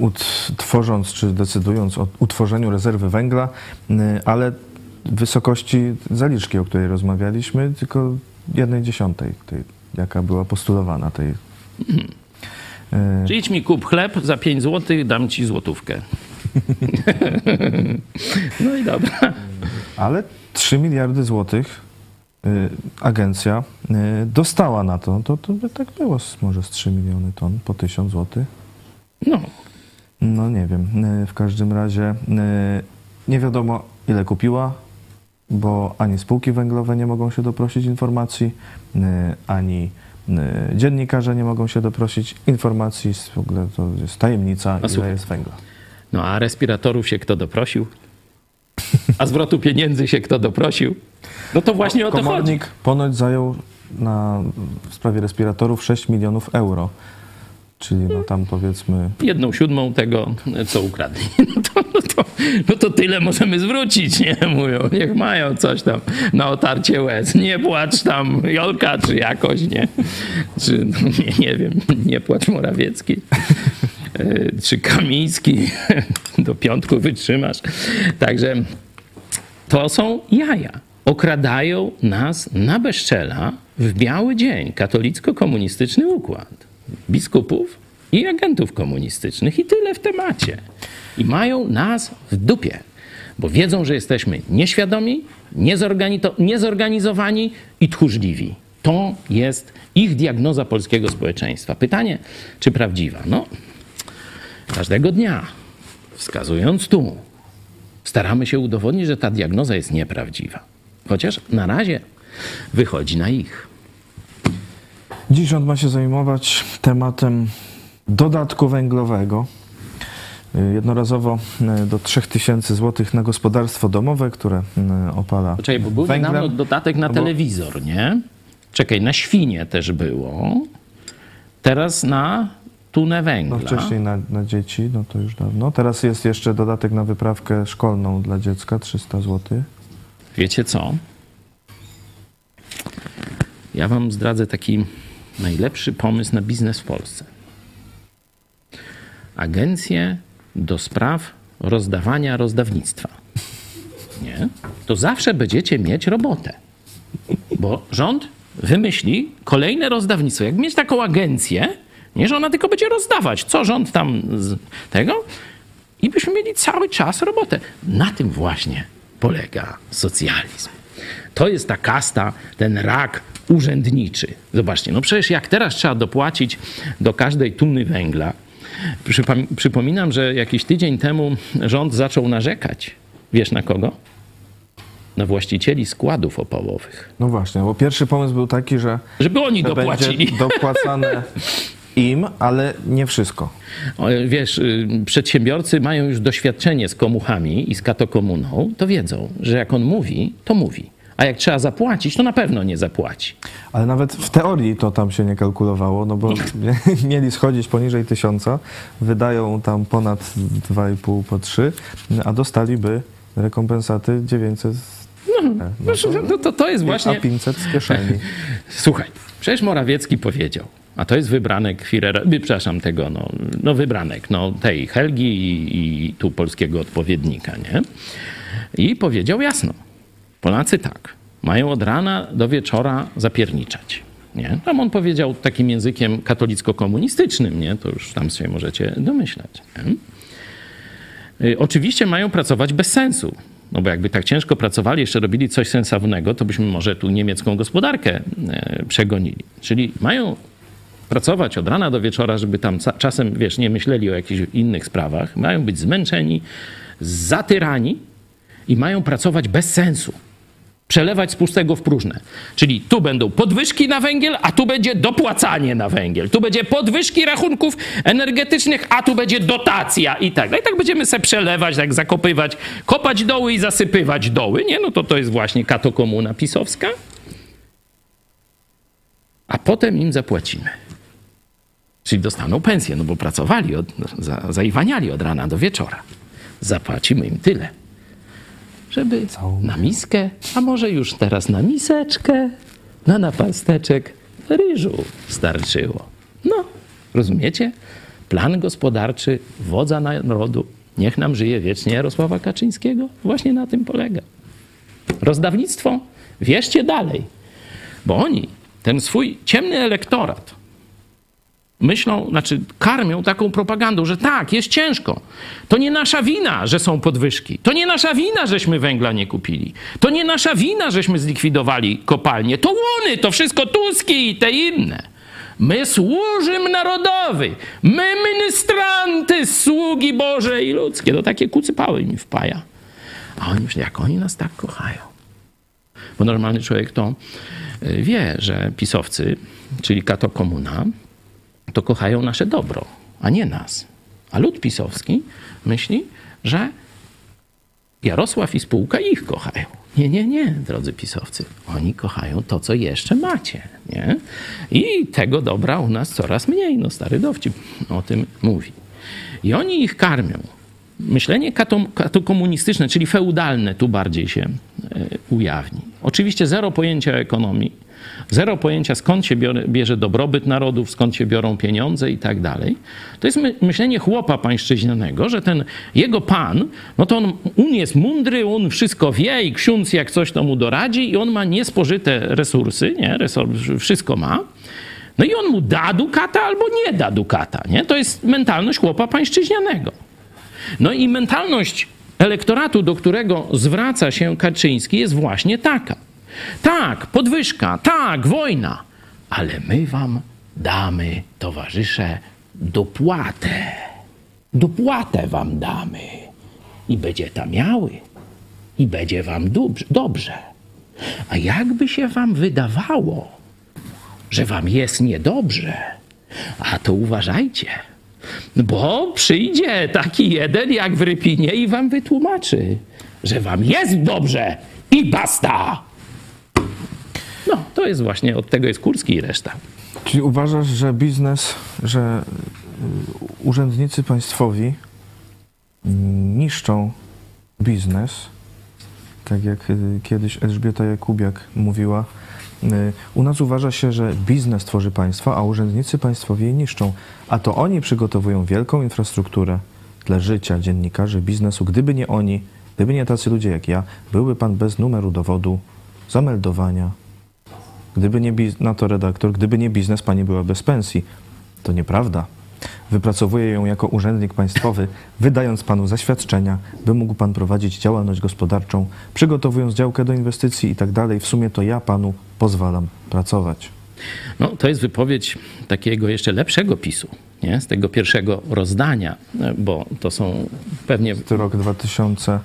ut- tworząc czy decydując o utworzeniu rezerwy węgla, ale wysokości zaliczki, o której rozmawialiśmy, tylko jednej dziesiątej, tej, jaka była postulowana tej. Czy idź mi kup chleb, za 5 zł dam ci złotówkę. no i dobra. Ale 3 miliardy złotych e, agencja e, dostała na to, to, to by tak było z, może z 3 miliony ton po 1000 złotych. No, No nie wiem. W każdym razie nie wiadomo ile kupiła, bo ani spółki węglowe nie mogą się doprosić informacji, e, ani e, dziennikarze nie mogą się doprosić informacji. W ogóle to jest tajemnica, ile słuchaj. jest węgla. no a respiratorów się kto doprosił? A zwrotu pieniędzy się kto doprosił? No to właśnie o to chodzi. Komornik ponoć zajął na, w sprawie respiratorów 6 milionów euro. Czyli no tam powiedzmy Jedną siódmą tego, co ukradli. No to, no, to, no to tyle możemy zwrócić, nie? Mówią, niech mają coś tam na otarcie łez. Nie płacz tam Jolka, czy jakoś, nie? Czy, no, nie, nie wiem, nie płacz Morawiecki. E, Czy Kamiński. Do piątku wytrzymasz. Także to są jaja. Okradają nas na bezczela w biały dzień. Katolicko-komunistyczny układ. Biskupów i agentów komunistycznych. I tyle w temacie. I mają nas w dupie. Bo wiedzą, że jesteśmy nieświadomi, niezorganizowani i tchórzliwi. To jest ich diagnoza polskiego społeczeństwa. Pytanie, czy prawdziwa? No, każdego dnia, wskazując tu, staramy się udowodnić, że ta diagnoza jest nieprawdziwa. Chociaż na razie wychodzi na ich. Dziś rząd ma się zajmować tematem dodatku węglowego. Y, Jednorazowo y, do 3000 zł na gospodarstwo domowe, które y, opala Poczekaj, bo był węglem. dodatek na No telewizor, nie? Czekaj, na świnie też było. Teraz na tunę węgla. No wcześniej na, na dzieci, no to już dawno. Teraz jest jeszcze dodatek na wyprawkę szkolną dla dziecka, 300 zł. Wiecie co? Ja wam zdradzę taki najlepszy pomysł na biznes w Polsce. Agencje do spraw rozdawania rozdawnictwa. Nie? To zawsze będziecie mieć robotę. Bo rząd wymyśli kolejne rozdawnictwo. Jak mieć taką agencję, nie, że ona tylko będzie rozdawać, co rząd tam z tego, i byśmy mieli cały czas robotę. Na tym właśnie polega socjalizm. To jest ta kasta, ten rak urzędniczy. Zobaczcie, no przecież jak teraz trzeba dopłacić do każdej tuny węgla, przypominam, że jakiś tydzień temu rząd zaczął narzekać. Wiesz na kogo? Na właścicieli składów opałowych. No właśnie, bo pierwszy pomysł był taki, że, Żeby oni że dopłacili. dopłacane im, ale nie wszystko. Wiesz, y, przedsiębiorcy mają już doświadczenie z komuchami i z katokomuną, to wiedzą, że jak on mówi, to mówi. A jak trzeba zapłacić, to na pewno nie zapłaci. Ale nawet w teorii to tam się nie kalkulowało, no bo mieli schodzić poniżej tysiąca, wydają tam ponad 2,5 po 3, a dostaliby rekompensaty 900 no, No to, to jest a właśnie... 500 z kieszeni. Słuchaj, przecież Morawiecki powiedział, a to jest wybranek Firera, przepraszam, tego, no, no wybranek, no tej Helgi i, i tu polskiego odpowiednika, nie? I powiedział jasno, Polacy tak, mają od rana do wieczora zapierniczać. Nie? Tam on powiedział takim językiem katolicko-komunistycznym, nie? To już tam sobie możecie domyślać. Y, Oczywiście mają pracować bez sensu. No bo jakby tak ciężko pracowali, jeszcze robili coś sensownego, to byśmy może tu niemiecką gospodarkę e, przegonili. Czyli mają pracować od rana do wieczora, żeby tam czasem, wiesz, nie myśleli o jakichś innych sprawach. Mają być zmęczeni, zatyrani i mają pracować bez sensu. Przelewać z pustego w próżne. Czyli tu będą podwyżki na węgiel, a tu będzie dopłacanie na węgiel. Tu będzie podwyżki rachunków energetycznych, a tu będzie dotacja i tak. No i tak będziemy se przelewać, tak zakopywać, kopać doły i zasypywać doły. Nie, no to to jest właśnie katokomuna pisowska. A potem im zapłacimy. Czyli dostaną pensję, no bo pracowali, od, za, zaiwaniali od rana do wieczora. Zapłacimy im tyle, żeby na miskę, a może już teraz na miseczkę, na napasteczek ryżu starczyło. No, rozumiecie? Plan gospodarczy wodza narodu, niech nam żyje wiecznie Jarosława Kaczyńskiego, właśnie na tym polega. Rozdawnictwo, wierzcie dalej, bo oni, ten swój ciemny elektorat, myślą, znaczy karmią taką propagandą, że tak, jest ciężko. To nie nasza wina, że są podwyżki. To nie nasza wina, żeśmy węgla nie kupili. To nie nasza wina, żeśmy zlikwidowali kopalnie. To łony, to wszystko Tuski i te inne. My służymy narodowy. My ministranty, sługi Boże i ludzkie. To takie kucypały mi wpaja. A oni myślą, jak oni nas tak kochają. Bo normalny człowiek to y, wie, że pisowcy, czyli kato komuna, to kochają nasze dobro, a nie nas. A lud pisowski myśli, że Jarosław i spółka ich kochają. Nie, nie, nie, drodzy pisowcy. Oni kochają to, co jeszcze macie. Nie? I tego dobra u nas coraz mniej. No, stary dowcip o tym mówi. I oni ich karmią. Myślenie kato, katokomunistyczne, czyli feudalne, tu bardziej się e, ujawni. Oczywiście zero pojęcia o ekonomii, zero pojęcia skąd się bierze, dobrobyt narodów, skąd się biorą pieniądze i tak dalej. To jest my, myślenie chłopa pańszczyźnianego, że ten jego pan, no to on, on jest mądry, on wszystko wie i ksiądz jak coś to mu doradzi i on ma niespożyte resursy, nie? Resurs, wszystko ma. No i on mu da dukata albo nie da dukata, nie? To jest mentalność chłopa pańszczyźnianego. No i mentalność elektoratu, do którego zwraca się Kaczyński, jest właśnie taka. Tak, podwyżka, tak, wojna, ale my wam damy, towarzysze, dopłatę. Dopłatę wam damy. I będzie tam miały. I będzie wam dobrze. A jakby się wam wydawało, że wam jest niedobrze, a to uważajcie, bo przyjdzie taki jeden jak w Rypinie i wam wytłumaczy, że wam jest dobrze i basta. No, to jest właśnie, od tego jest Kurski i reszta. Czyli uważasz, że biznes, że y, urzędnicy państwowi mm, niszczą biznes, tak jak y, kiedyś Elżbieta Jakubiak mówiła. Y, U nas uważa się, że biznes tworzy państwo, a urzędnicy państwowi je niszczą. A to oni przygotowują wielką infrastrukturę dla życia dziennikarzy, biznesu. Gdyby nie oni, gdyby nie tacy ludzie jak ja, byłby pan bez numeru dowodu, zameldowania, Gdyby nie biz- na to redaktor, gdyby nie biznes, pani była bez pensji. To nieprawda. Wypracowuję ją jako urzędnik państwowy, wydając panu zaświadczenia, by mógł pan prowadzić działalność gospodarczą, przygotowując działkę do inwestycji i tak dalej. W sumie to ja panu pozwalam pracować. No, to jest wypowiedź takiego jeszcze lepszego PiSu, nie? z tego pierwszego rozdania, bo to są pewnie To rok 2000.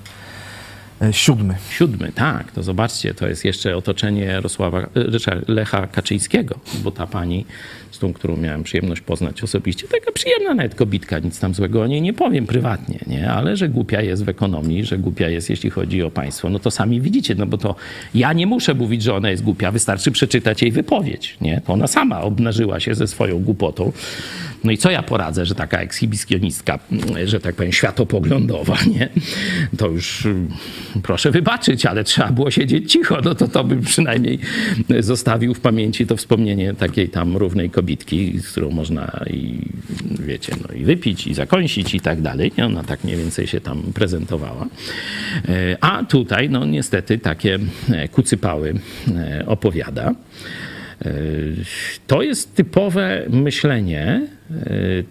E, Siódmy. Siódmy, tak, to zobaczcie, to jest jeszcze otoczenie Jarosława, e, Lecha Kaczyńskiego, bo ta pani, z tą, którą miałem przyjemność poznać osobiście, taka przyjemna nawet kobitka, nic tam złego o niej nie powiem prywatnie, nie? ale że głupia jest w ekonomii, że głupia jest, jeśli chodzi o państwo, no to sami widzicie, no bo to ja nie muszę mówić, że ona jest głupia, wystarczy przeczytać jej wypowiedź, nie? To ona sama obnażyła się ze swoją głupotą. No i co ja poradzę, że taka ekshibicjonistka, że tak powiem, światopoglądowa, nie? To już mm, proszę wybaczyć, ale trzeba było siedzieć cicho, no to to bym przynajmniej zostawił w pamięci to wspomnienie takiej tam równej kobitki, z którą można i wiecie, no i wypić, i zakąsić i tak dalej. Nie? Ona tak mniej więcej się tam prezentowała. E, A tutaj, no niestety, takie e, kucypały e, opowiada. To jest typowe myślenie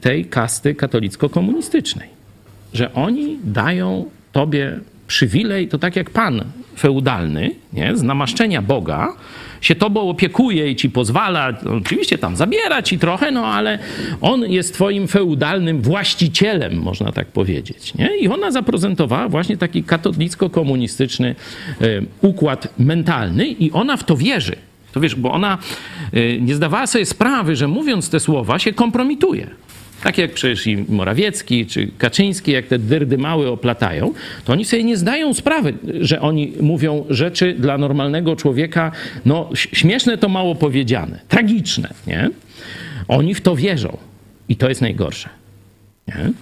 tej kasty katolicko-komunistycznej, że oni dają tobie przywilej, to tak jak pan feudalny, nie, z namaszczenia Boga, się tobą opiekuje i ci pozwala, no, oczywiście tam zabiera ci trochę, no ale on jest twoim feudalnym właścicielem, można tak powiedzieć. Nie? I ona zaprezentowała właśnie taki katolicko-komunistyczny e, układ mentalny i ona w to wierzy. To wiesz, bo ona y, nie zdawała sobie sprawy, że mówiąc te słowa się kompromituje. Tak jak przecież i Morawiecki czy Kaczyński, jak te dyrdy małe oplatają, to oni sobie nie zdają sprawy, że oni mówią rzeczy dla normalnego człowieka, no śmieszne to mało powiedziane, tragiczne, nie? Oni w to wierzą i to jest najgorsze. Nie?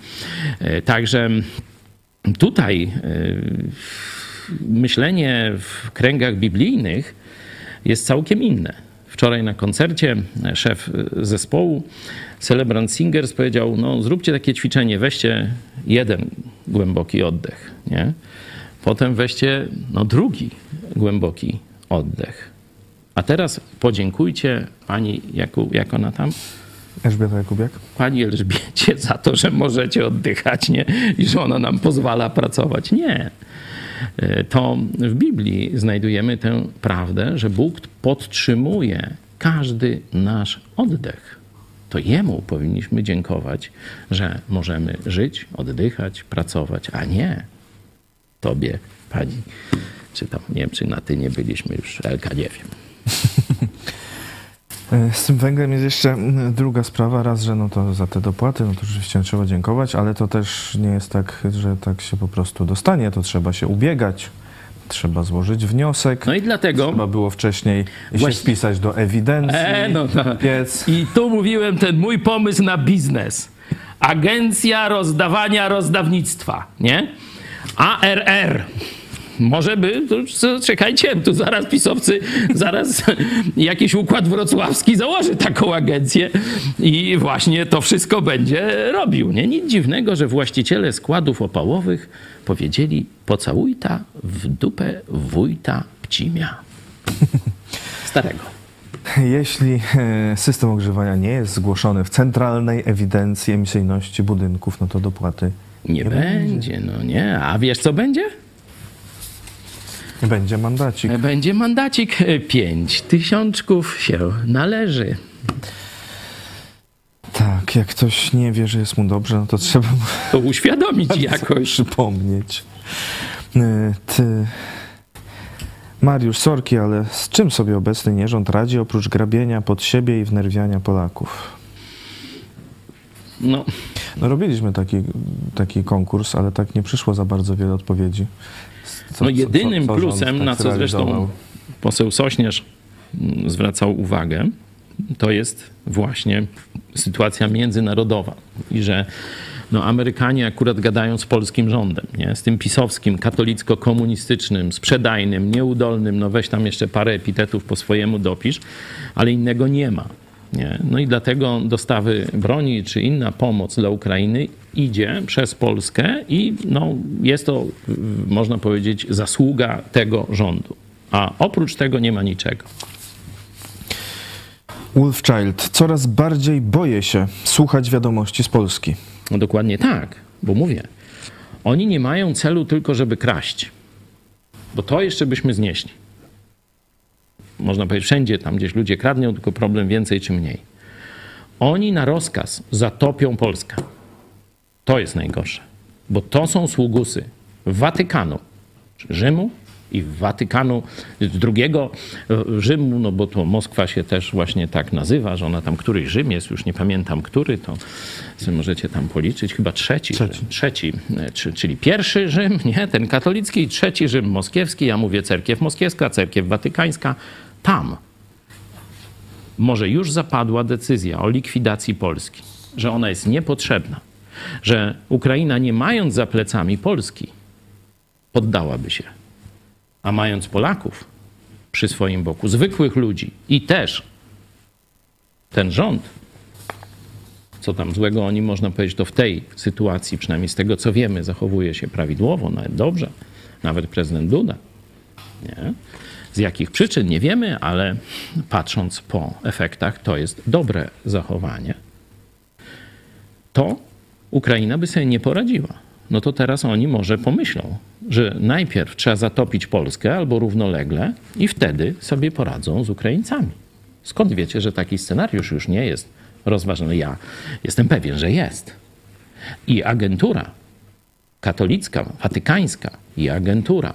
E, Także tutaj y, myślenie w kręgach biblijnych jest całkiem inne. Wczoraj na koncercie szef zespołu Celebrant Singers powiedział, no zróbcie takie ćwiczenie, weźcie jeden głęboki oddech, nie? Potem weźcie no, drugi głęboki oddech. A teraz podziękujcie pani, jak, jak ona tam? Elżbieta Jakubiak. Pani Elżbiecie za to, że możecie oddychać, nie? I że ona nam pozwala pracować. Nie. E, To w Biblii znajdujemy tę prawdę, że Bóg podtrzymuje każdy nasz oddech. To Jemu powinniśmy dziękować, że możemy żyć, oddychać, pracować, a nie Tobie, Pani. Czy tam, nie wiem, czy na Ty nie byliśmy już, Elka, nie wiem. Z tym węglem jest jeszcze druga sprawa. Raz, że no to za te dopłaty, no to rzeczywiście trzeba dziękować, ale to też nie jest tak, że tak się po prostu dostanie. To trzeba się ubiegać, trzeba złożyć wniosek. No i dlatego... Trzeba było wcześniej się Właśnie- wpisać do ewidencji, E, no, no. piec. I tu mówiłem ten mój pomysł na biznes. Agencja rozdawania rozdawnictwa, nie? ARR. Może by, to, czekajcie, tu zaraz pisowcy, zaraz jakiś układ wrocławski założy taką agencję i właśnie to wszystko będzie robił. Nie? Nic dziwnego, że właściciele składów opałowych powiedzieli pocałuj ta w dupę wójta Pcimia. Starego. Jeśli e, system ogrzewania nie jest zgłoszony w centralnej ewidencji emisyjności budynków, no to dopłaty Nie, będzie, no nie. A wiesz co będzie? Będzie mandacik. Będzie mandacik pięć tysiączków się należy. Tak, jak ktoś nie wie, że jest mu dobrze, no to trzeba mu To uświadomić jakoś. przypomnieć. E, Ty... Mariusz Sorki, ale z czym sobie obecny nierząd radzi oprócz grabienia pod siebie i wnerwiania Polaków? No, No robiliśmy taki, taki konkurs, ale tak nie przyszło za bardzo wiele odpowiedzi. Co- no co- jedynym co- co plusem, tak na co zresztą poseł Sośnierz mm, zwracał uwagę, to jest właśnie sytuacja międzynarodowa i że no, Amerykanie akurat gadają z polskim rządem, nie? z tym pisowskim, katolicko-komunistycznym, sprzedajnym, nieudolnym, no weź tam jeszcze parę epitetów po swojemu dopisz, ale innego nie ma. Nie? No i dlatego dostawy broni czy inna pomoc dla Ukrainy idzie przez Polskę i no, jest to, można powiedzieć, zasługa tego rządu. A oprócz tego nie ma niczego. Wolfchild, coraz bardziej boję się słuchać wiadomości z Polski. No dokładnie tak, bo mówię, oni nie mają celu tylko, żeby kraść, bo to jeszcze byśmy znieśli. Można powiedzieć, wszędzie tam gdzieś ludzie kradną, tylko problem więcej czy mniej. Oni na rozkaz zatopią Polskę. To jest najgorsze, bo to są sługusy Watykanu, Rzymu i Watykanu drugiego Rzymu, no bo to Moskwa się też właśnie tak nazywa, że ona tam któryś Rzym jest, już nie pamiętam który, to sobie możecie tam policzyć, chyba trzeci, trzeci, trzeci czyli pierwszy Rzym, nie, ten katolicki i trzeci Rzym moskiewski, ja mówię cerkiew moskiewska, cerkiew watykańska, tam może już zapadła decyzja o likwidacji Polski, że ona jest niepotrzebna, że Ukraina nie mając za plecami Polski, poddałaby się a mając Polaków przy swoim boku, zwykłych ludzi i też ten rząd, co tam złego oni można powiedzieć, to w tej sytuacji, przynajmniej z tego co wiemy, zachowuje się prawidłowo, nawet dobrze, nawet prezydent Duda. Nie? Z jakich przyczyn nie wiemy, ale patrząc po efektach, to jest dobre zachowanie. To Ukraina by sobie nie poradziła no to teraz oni może pomyślą, że najpierw trzeba zatopić Polskę albo równolegle i wtedy sobie poradzą z Ukraińcami. Skąd wiecie, że taki scenariusz już nie jest rozważany? Ja jestem pewien, że jest. I agentura katolicka, watykańska i agentura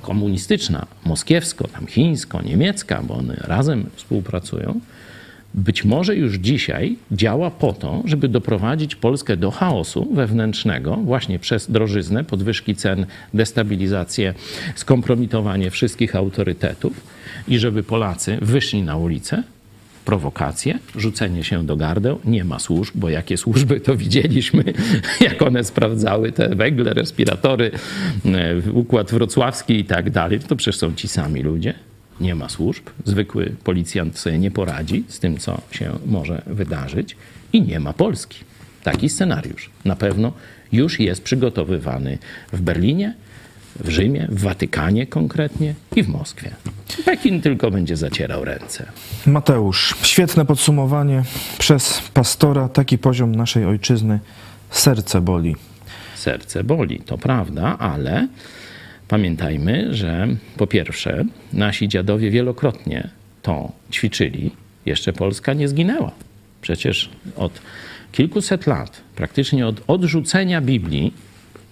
komunistyczna, moskiewsko, tam chińsko, niemiecka, bo one razem współpracują, być może już dzisiaj działa po to, żeby doprowadzić Polskę do chaosu wewnętrznego właśnie przez drożyznę, podwyżki cen, destabilizację, skompromitowanie wszystkich autorytetów i żeby Polacy wyszli na ulicę, prowokacje, rzucenie się do gardeł, nie ma służb, bo jakie służby to widzieliśmy, jak one sprawdzały te węgle, respiratory, e, układ wrocławski i tak dalej, to przecież są ci sami ludzie. Nie ma służb, zwykły policjant sobie nie poradzi z tym, co się może wydarzyć. I nie ma Polski. Taki scenariusz. Na pewno już jest przygotowywany w Berlinie, w Rzymie, w Watykanie konkretnie i w Moskwie. Pekin tylko będzie zacierał ręce. Mateusz, świetne podsumowanie przez pastora. Taki poziom naszej ojczyzny. Serce boli. Serce boli, to prawda, ale Pamiętajmy, że po pierwsze, nasi dziadowie wielokrotnie to ćwiczyli, jeszcze Polska nie zginęła. Przecież od kilkuset lat, praktycznie od odrzucenia Biblii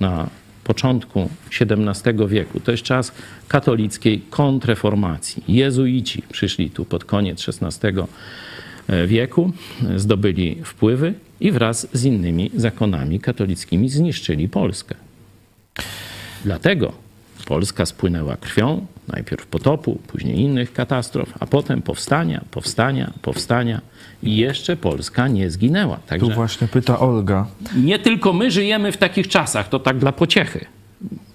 na początku XVII wieku, to jest czas katolickiej kontreformacji. Jezuici przyszli tu pod koniec XVI wieku, zdobyli wpływy i wraz z innymi zakonami katolickimi zniszczyli Polskę. Dlatego Polska spłynęła krwią, najpierw potopu, później innych katastrof, a potem powstania, powstania, powstania i jeszcze Polska nie zginęła. Także tu właśnie pyta Olga. Nie tylko my żyjemy w takich czasach, to tak dla pociechy.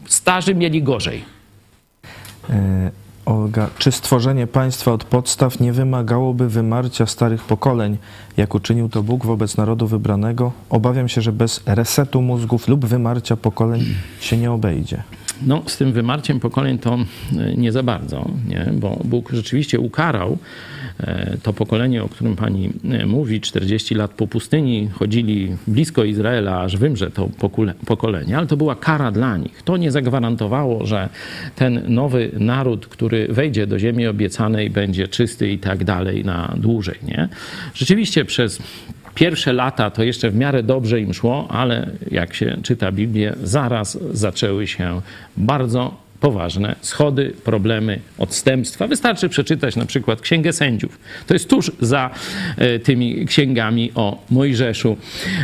Starzy mieli gorzej. E, Olga, czy stworzenie państwa od podstaw nie wymagałoby wymarcia starych pokoleń, jak uczynił to Bóg wobec narodu wybranego? Obawiam się, że bez resetu mózgów lub wymarcia pokoleń się nie obejdzie. No, z tym wymarciem pokoleń to e, nie za bardzo, nie? bo Bóg rzeczywiście ukarał e, to pokolenie, o którym pani e, mówi, 40 lat po pustyni, chodzili blisko Izraela, aż wymrze to pokolenie, ale to była kara dla nich. To nie zagwarantowało, że ten nowy naród, który wejdzie do ziemi obiecanej, będzie czysty i tak dalej na dłużej. Nie? Rzeczywiście przez Pierwsze lata to jeszcze w miarę dobrze im szło, ale jak się czyta Biblię, zaraz zaczęły się bardzo poważne schody, problemy, odstępstwa. Wystarczy przeczytać na przykład Księgę Sędziów. To jest tuż za e, tymi księgami o Mojżeszu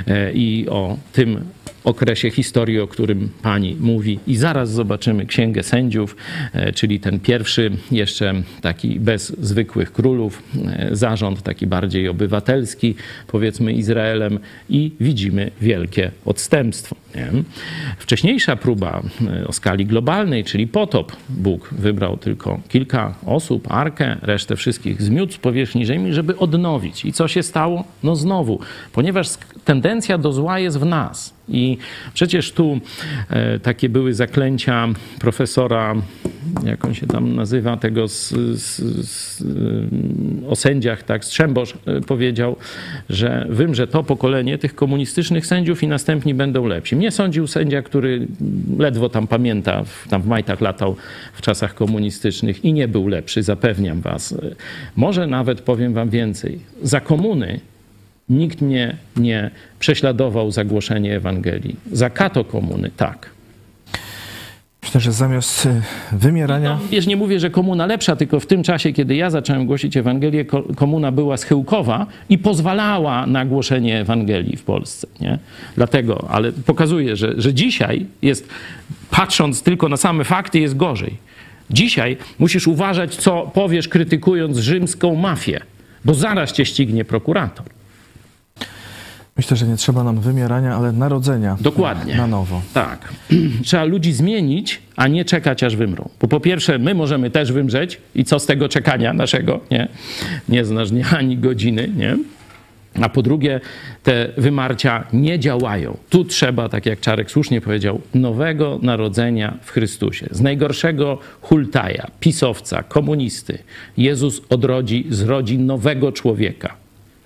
e, i o tym okresie historii, o którym pani mówi. I zaraz zobaczymy Księgę Sędziów, e, czyli ten pierwszy, jeszcze taki bez zwykłych królów, e, zarząd taki bardziej obywatelski, powiedzmy Izraelem, i widzimy wielkie odstępstwo. Nie? Wcześniejsza próba e, o skali globalnej, czyli potop, Bóg wybrał tylko kilka osób, arkę, resztę wszystkich zmiótł z powierzchni ziemi, żeby odnowić. I co się stało? No znowu, ponieważ tendencja do zła jest w nas, i przecież tu e, takie były zaklęcia profesora, jak on się tam nazywa, tego z, z, z, o sędziach, tak, Strzembosz e, powiedział, że wymrze to pokolenie tych komunistycznych sędziów i następni będą lepsi. Mnie sądził sędzia, który ledwo tam pamięta, tam w majtach latał w czasach komunistycznych i nie był lepszy, zapewniam was. Może nawet powiem wam więcej. Za komuny Nikt mnie nie prześladował za głoszenie Ewangelii. Za kato komuny tak. Myślę, że zamiast y, wymierania... No, wiesz, nie mówię, że komuna lepsza, tylko w tym czasie, kiedy ja zacząłem głosić Ewangelię, ko- komuna była schyłkowa i pozwalała na głoszenie Ewangelii w Polsce. Nie? Dlatego, ale pokazuje, że, że dzisiaj jest, patrząc tylko na same fakty, jest gorzej. Dzisiaj musisz uważać, co powiesz, krytykując rzymską mafię, bo zaraz cię ścignie prokurator. Myślę, że nie trzeba nam wymierania, ale narodzenia. Dokładnie. Na nowo. Tak. Trzeba ludzi zmienić, a nie czekać, aż wymrą. Bo po pierwsze, my możemy też wymrzeć i co z tego czekania naszego, nie? Nie znasz dnia ani godziny, nie? A po drugie, te wymarcia nie działają. Tu trzeba, tak jak Czarek słusznie powiedział, nowego narodzenia w Chrystusie. Z najgorszego hultaja, pisowca, komunisty, Jezus odrodzi, zrodzi nowego człowieka.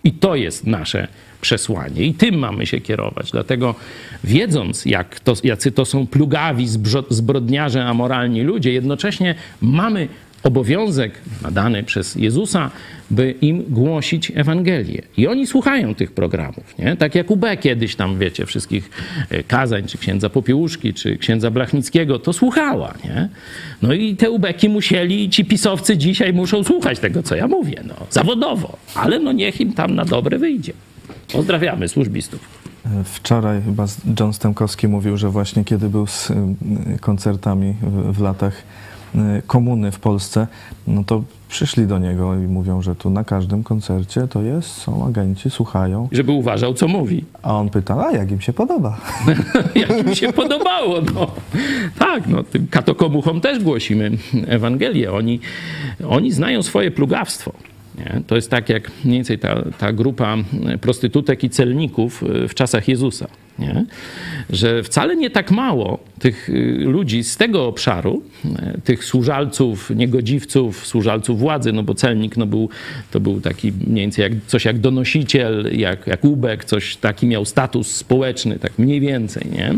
I to jest nasze przesłanie. I tym mamy się kierować. Dlatego wiedząc, jak to, jacy to są plugawi, zbrodniarze, amoralni ludzie, jednocześnie mamy obowiązek nadany przez Jezusa, by im głosić Ewangelię. I oni słuchają tych programów, nie? Tak jak UB kiedyś tam, wiecie, wszystkich e, kazań, czy księdza Popiełuszki, czy księdza Blachnickiego, to słuchała, nie? No i te ubeki musieli, ci pisowcy dzisiaj muszą słuchać tego, co ja mówię, no, zawodowo. Ale no niech im tam na dobre wyjdzie. Pozdrawiamy służbistów. Wczoraj chyba John Stemkowski mówił, że właśnie kiedy był z y, koncertami w, w latach y, komuny w Polsce, no to przyszli do niego i mówią, że tu na każdym koncercie to jest, są agenci, słuchają, Żeby uważał, co mówi. a on pyta, a jak im się podoba? jak mi się podobało. No. Tak, no, tym katokomuchom też głosimy Ewangelię. Oni, oni znają swoje plugawstwo. Nie? To jest tak jak mniej więcej ta, ta grupa prostytutek i celników y, w czasach Jezusa. Nie? Że wcale nie tak mało tych y, ludzi z tego obszaru, tych służalców, niegodziwców, służalców władzy, no bo celnik no był, to był taki mniej więcej jak, coś jak donosiciel, jak, jak ubek, coś taki miał status społeczny, tak mniej więcej, nie?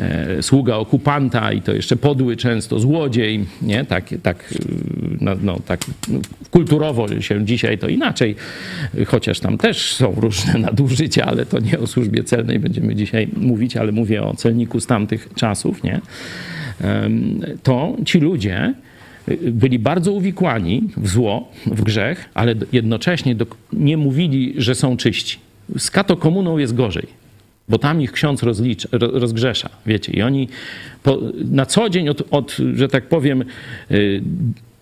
E, sługa okupanta i to jeszcze podły często złodziej, nie? Tak, tak, y, no, no, tak no, kulturowo się dzisiaj to inaczej, chociaż tam też są różne nadużycia, ale to nie o służbie celnej będziemy dzisiaj mówić, ale mówię o celniku z tamtych czasów, nie? To ci ludzie y, byli bardzo uwikłani w zło, w grzech, ale jednocześnie nie mówili, że są czyści. Z katokomuną jest gorzej bo tam ich ksiądz rozlicza, ro- rozgrzesza, wiecie. I oni po, na co dzień, od, od, że tak powiem, y,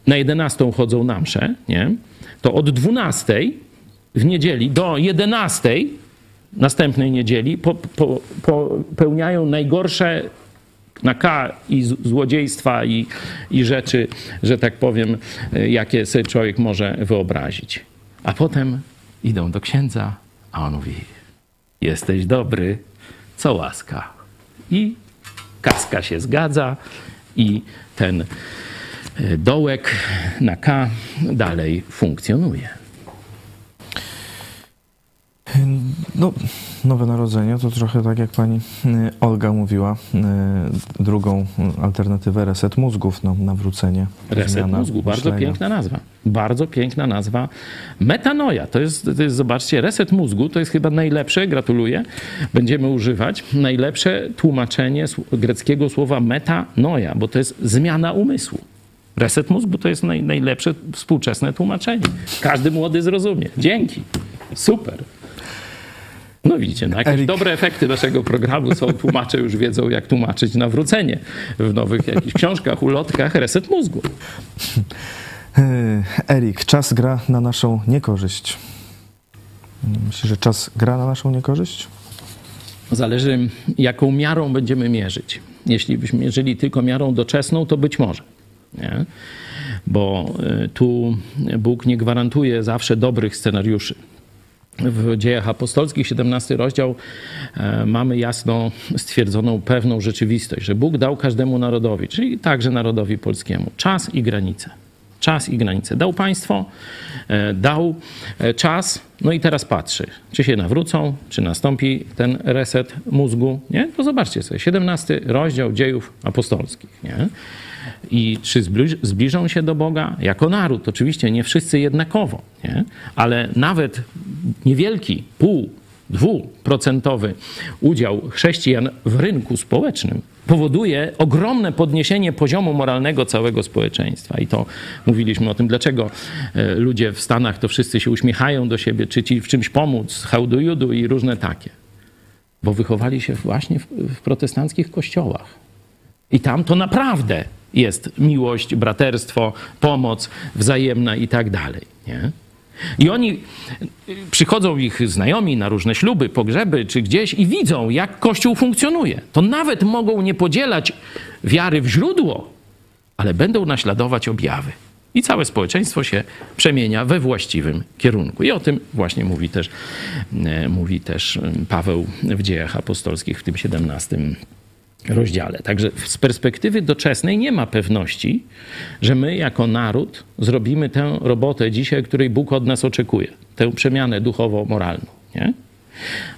na 11 chodzą na mszę, nie? to od 12 w niedzieli do 11 następnej niedzieli po, po, popełniają najgorsze na K i złodziejstwa i, i rzeczy, że tak powiem, y, jakie sobie człowiek może wyobrazić. A potem idą do księdza, a on mówi, jesteś dobry, co łaska. I kaska się zgadza i ten y, dołek na K dalej funkcjonuje. No, Nowe Narodzenie to trochę tak jak pani y, Olga mówiła, y, drugą alternatywę reset mózgów, no, nawrócenie. Reset mózgu, bardzo myślenia. piękna nazwa. Bardzo piękna nazwa. Metanoja, to jest, to jest, zobaczcie, reset mózgu to jest chyba najlepsze, gratuluję, będziemy używać, najlepsze tłumaczenie greckiego słowa metanoja, bo to jest zmiana umysłu. Reset mózgu to jest naj, najlepsze współczesne tłumaczenie. Każdy młody zrozumie. Dzięki. Super. No widzicie, no jakieś Erik. dobre efekty naszego programu są. Tłumacze już wiedzą, jak tłumaczyć nawrócenie w nowych jakichś książkach, ulotkach. Reset mózgu. Y, Erik, czas gra na naszą niekorzyść. Myślisz, że czas gra na naszą niekorzyść? Zależy, jaką miarą będziemy mierzyć. Jeśli byśmy mierzyli tylko miarą doczesną, to być może. Nie? Bo y, tu Bóg nie gwarantuje zawsze dobrych scenariuszy. W dziejach apostolskich, 17 rozdział, e, mamy jasno stwierdzoną pewną rzeczywistość, że Bóg dał każdemu narodowi, czyli także narodowi polskiemu, czas i granice. Czas i granice. Dał państwo, e, dał e, czas, no i teraz patrzy, czy się nawrócą, czy nastąpi ten reset mózgu, nie? To zobaczcie sobie, 17 rozdział dziejów apostolskich, nie? I czy zbliż, zbliżą się do Boga jako naród? Oczywiście nie wszyscy jednakowo, nie? ale nawet niewielki, pół, dwuprocentowy udział chrześcijan w rynku społecznym powoduje ogromne podniesienie poziomu moralnego całego społeczeństwa. I to mówiliśmy o tym, dlaczego e, ludzie w Stanach to wszyscy się uśmiechają do siebie, czy ci w czymś pomóc, you do i różne takie. Bo wychowali się właśnie w, w protestanckich kościołach. I tam to naprawdę jest miłość, braterstwo, pomoc wzajemna i tak dalej. Nie? I oni przychodzą ich znajomi na różne śluby, pogrzeby czy gdzieś i widzą, jak Kościół funkcjonuje. To nawet mogą nie podzielać wiary w źródło, ale będą naśladować objawy. I całe społeczeństwo się przemienia we właściwym kierunku. I o tym właśnie mówi też, e, mówi też Paweł w dziejach apostolskich w tym 17 rozdziale. Także z perspektywy doczesnej nie ma pewności, że my jako naród zrobimy tę robotę dzisiaj, której Bóg od nas oczekuje, tę przemianę duchowo-moralną. Nie?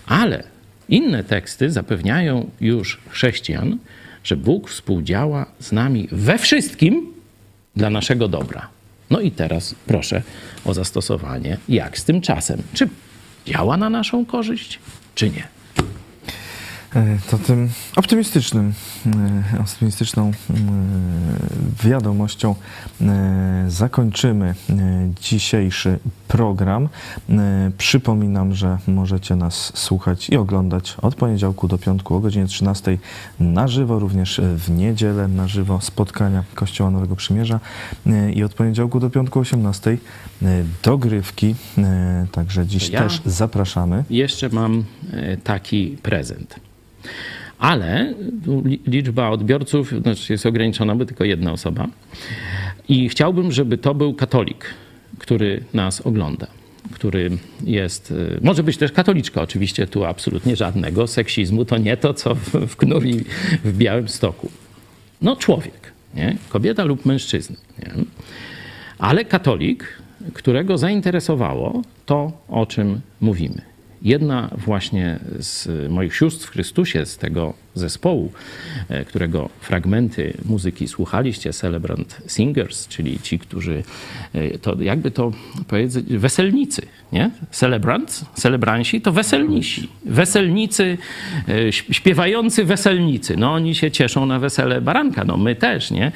Ale inne teksty zapewniają już chrześcijan, że Bóg współdziała z nami we wszystkim dla naszego dobra. No i teraz proszę o zastosowanie, jak z tym czasem. Czy działa na naszą korzyść, czy nie? E, to tym optymistycznym, e, optymistyczną e, wiadomością zakończymy dzisiejszy program. Przypominam, że możecie nas słuchać i oglądać od poniedziałku do piątku o godzinie 13 na żywo, również w niedzielę na żywo spotkania Kościoła Nowego Przymierza i od poniedziałku do piątku o 18 dogrywki. Także dziś ja też zapraszamy. Jeszcze mam taki prezent. Ale liczba odbiorców znaczy jest ograniczona, bo tylko jedna osoba. I chciałbym, żeby to był katolik, który nas ogląda który jest, y, może być też katoliczka, oczywiście tu absolutnie żadnego seksizmu, to nie to, co w, w w Białym Stoku. No człowiek, nie? kobieta lub mężczyzna. Nie? Ale katolik, którego zainteresowało to, o czym mówimy. Jedna właśnie z moich sióstr w Chrystusie, z tego zespołu, e, którego fragmenty muzyki słuchaliście, Celebrant Singers, czyli ci, którzy e, to jakby to powiedzieć, weselnicy, nie? Celebrant, celebranci to weselnisi. Weselnicy, e, śpiewający weselnicy. No oni się cieszą na wesele baranka, no my też, nie?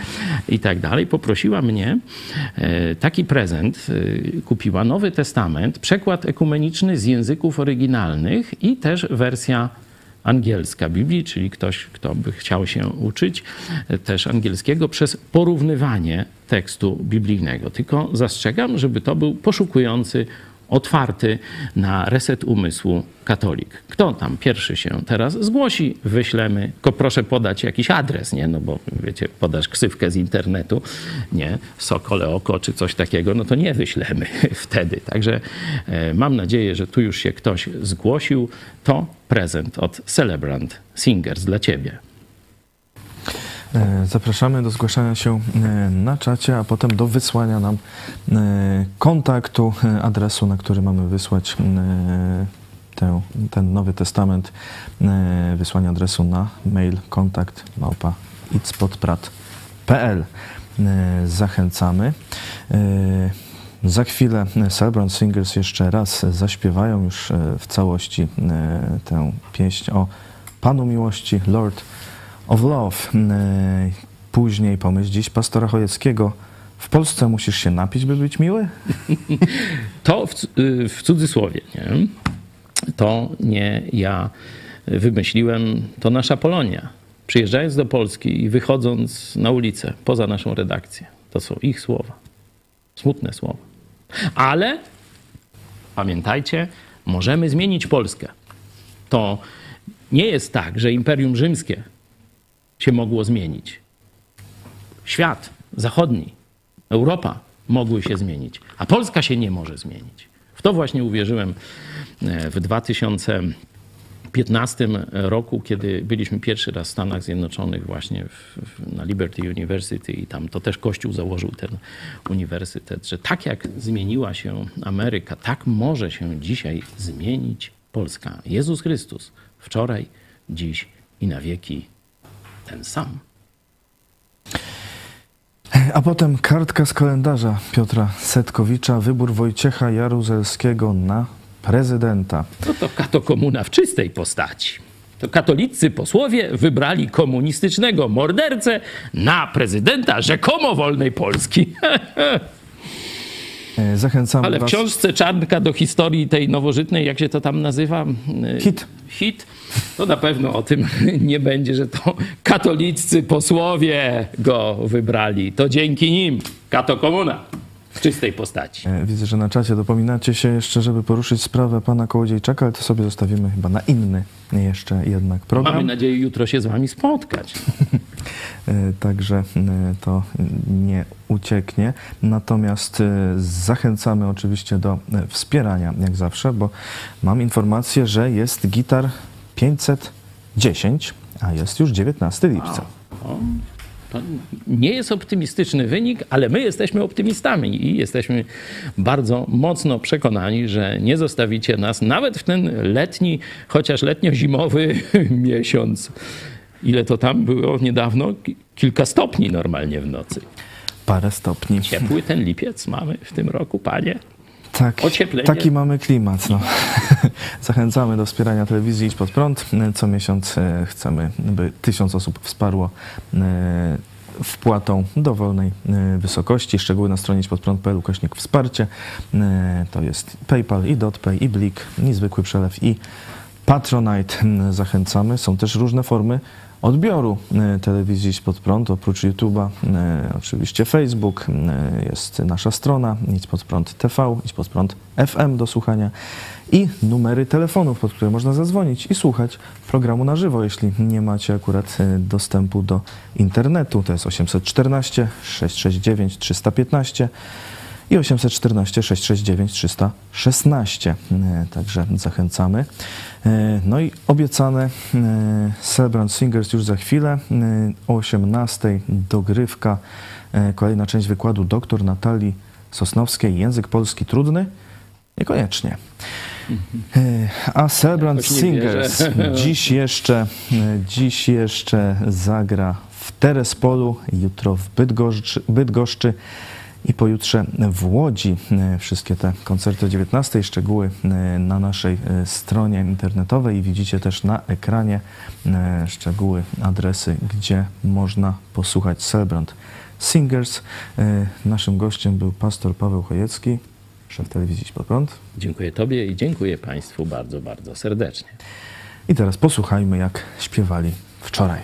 I tak dalej. Poprosiła mnie taki prezent, kupiła Nowy Testament, przekład ekumeniczny z języków oryginalnych i też wersja angielska Biblii, czyli ktoś, kto by chciał się uczyć też angielskiego przez porównywanie tekstu biblijnego. Tylko zastrzegam, żeby to był poszukujący otwarty na reset umysłu katolik. Kto tam pierwszy się teraz zgłosi, wyślemy, tylko proszę podać jakiś adres, nie? No bo wiecie, podasz ksywkę z internetu, nie? Sokole oko czy coś takiego, no to nie wyślemy wtedy. Także e, mam nadzieję, że tu już się ktoś zgłosił. To prezent od Celebrant Singers dla ciebie. E, zapraszamy do zgłaszania się e, na czacie, a potem do wysłania nam e, kontaktu, adresu, na który mamy wysłać ten, Nowy Testament, wysłanie adresu na mail kontakt małpa Zachęcamy. Za chwilę Celebrant Singers jeszcze raz zaśpiewają już w całości tę pieśń o Panu Miłości, Lord of Love. E, później pomyśl dziś pastora Chojeckiego. W Polsce musisz się napić, by być miły? To w, y, w cudzysłowie. Nie? To nie ja wymyśliłem, to nasza Polonia. Przyjeżdżając do Polski i wychodząc na ulicę poza naszą redakcję, to są ich słowa. Smutne słowa. Ale pamiętajcie, możemy zmienić Polskę. To nie jest tak, że Imperium Rzymskie się mogło zmienić. Świat zachodni, Europa mogły się zmienić, a Polska się nie może zmienić. W to właśnie uwierzyłem e, w 2015 roku, kiedy byliśmy pierwszy raz w Stanach Zjednoczonych, właśnie w, na Liberty University, i tam to też Kościół założył ten uniwersytet, że tak jak zmieniła się Ameryka, tak może się dzisiaj zmienić Polska. Jezus Chrystus wczoraj, dziś i na wieki ten sam. A potem kartka z kalendarza Piotra Setkowicza, wybór Wojciecha Jaruzelskiego na prezydenta. No to kato komuna w czystej postaci. to katolicy posłowie wybrali komunistycznego mordercę na prezydenta rzekomo wolnej Polski. E, Zachęcamy Ale w was. książce Czarnka do historii tej nowożytnej, jak się to tam nazywa? Y, Hit. Hit. To na pewno o tym nie będzie, że to katoliccy posłowie go wybrali. To dzięki nim. Kato komuna w czystej postaci. E, Widzę, że na czacie dopominacie się jeszcze, żeby poruszyć sprawę pana Kołodziejczaka, ale to sobie zostawimy chyba na inny jeszcze jednak program. Mamy nadzieję jutro się z wami spotkać. E, Także e, to nie ucieknie. Natomiast zachęcamy oczywiście do wspierania, jak zawsze, bo mam informację, że jest gitar 510, a jest już 19 lipca. To nie jest optymistyczny wynik, ale my jesteśmy optymistami i jesteśmy bardzo mocno przekonani, że nie zostawicie nas nawet w ten letni, chociaż letnio-zimowy miesiąc. Ile to tam było niedawno? Ki- Kilka stopni normalnie w nocy. Parę stopni. Ciepły ten lipiec mamy w tym roku, panie. Tak, Ocieplenie. taki mamy klimat. No. Zachęcamy do wspierania telewizji Idź Pod Prąd. Co miesiąc e, chcemy, by tysiąc osób wsparło e, wpłatą dowolnej e, wysokości. Szczegóły na stronie idźpodprąd.pl ukośnik wsparcie. To jest PayPal i DotPay i Blik, i zwykły przelew i Patronite. Zachęcamy. Są też różne formy odbioru e, telewizji Idź Pod Prąd, oprócz YouTube'a, e, oczywiście Facebook, e, jest nasza strona Idź Pod Prąd TV, Idź Pod Prąd FM do słuchania i numery telefonów, pod które można zadzwonić i słuchać programu na żywo, jeśli nie macie akurat dostępu do internetu. To jest 814 669 315 i 814 669 316. E, Także zachęcamy. E, No i obiecane e, Celebrant Singers już za chwilę. E, O 18 dogrywka, kolejna część wykładu doktor Natalii Sosnowskiej. Język polski trudny? Niekoniecznie. A Celebrant Singers dziś jeszcze, dziś jeszcze zagra w Terespolu, jutro w Bydgoszczy, Bydgoszczy i pojutrze w Łodzi. E, Wszystkie te koncerty o 19. Szczegóły e, na naszej e, stronie internetowej widzicie też na ekranie szczegóły, adresy, gdzie można posłuchać Celebrant Singers. Naszym gościem był pastor Paweł Chojecki, szef telewizji Pod Prąd. Dziękuję Tobie i dziękuję Państwu bardzo, bardzo serdecznie. I teraz posłuchajmy, jak śpiewali wczoraj.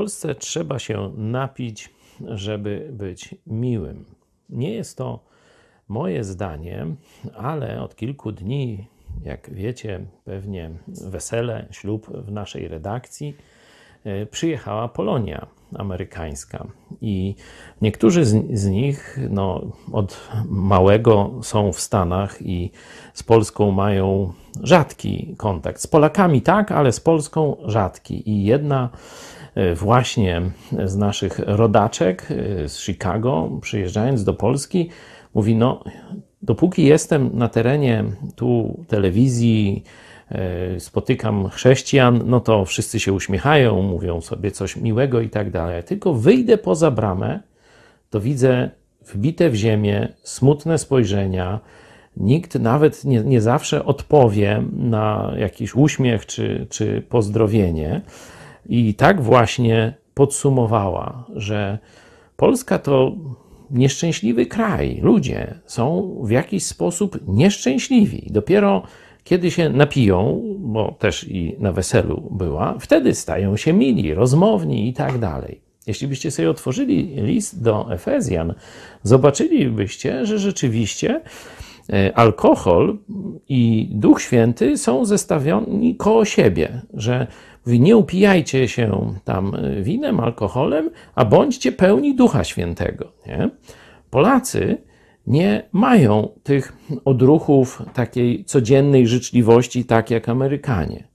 Polsce trzeba się napić, żeby być miłym. Nie jest to moje zdanie, ale od kilku dni, jak wiecie, pewnie wesele, ślub w naszej redakcji, e, przyjechała Polonia amerykańska. I niektórzy z, z, nich no, od małego są w Stanach i z Polską mają rzadki kontakt. Z Polakami tak, ale z Polską rzadki. I jedna właśnie z naszych rodaczek e, z Chicago, przyjeżdżając do Polski, mówi: No, dopóki jestem na terenie tu telewizji, e, spotykam chrześcijan, no to wszyscy się uśmiechają, mówią sobie coś miłego i tak dalej. Tylko wyjdę poza bramę, to widzę wbite w ziemię, smutne spojrzenia. Nikt nawet nie, nie zawsze odpowie na jakiś uśmiech czy, czy pozdrowienie. I tak właśnie podsumowała, że Polska to nieszczęśliwy kraj. Ludzie są w jakiś sposób nieszczęśliwi. Dopiero kiedy się napiją, bo też i na weselu była, wtedy stają się mili, rozmowni i tak dalej. Jeśli byście sobie otworzyli list do Efezjan, zobaczylibyście, że rzeczywiście e, alkohol i Duch Święty są zestawioni koło siebie, że nie upijajcie się tam winem, alkoholem, a bądźcie pełni Ducha Świętego. Nie? Polacy nie mają tych odruchów takiej codziennej życzliwości, tak jak Amerykanie.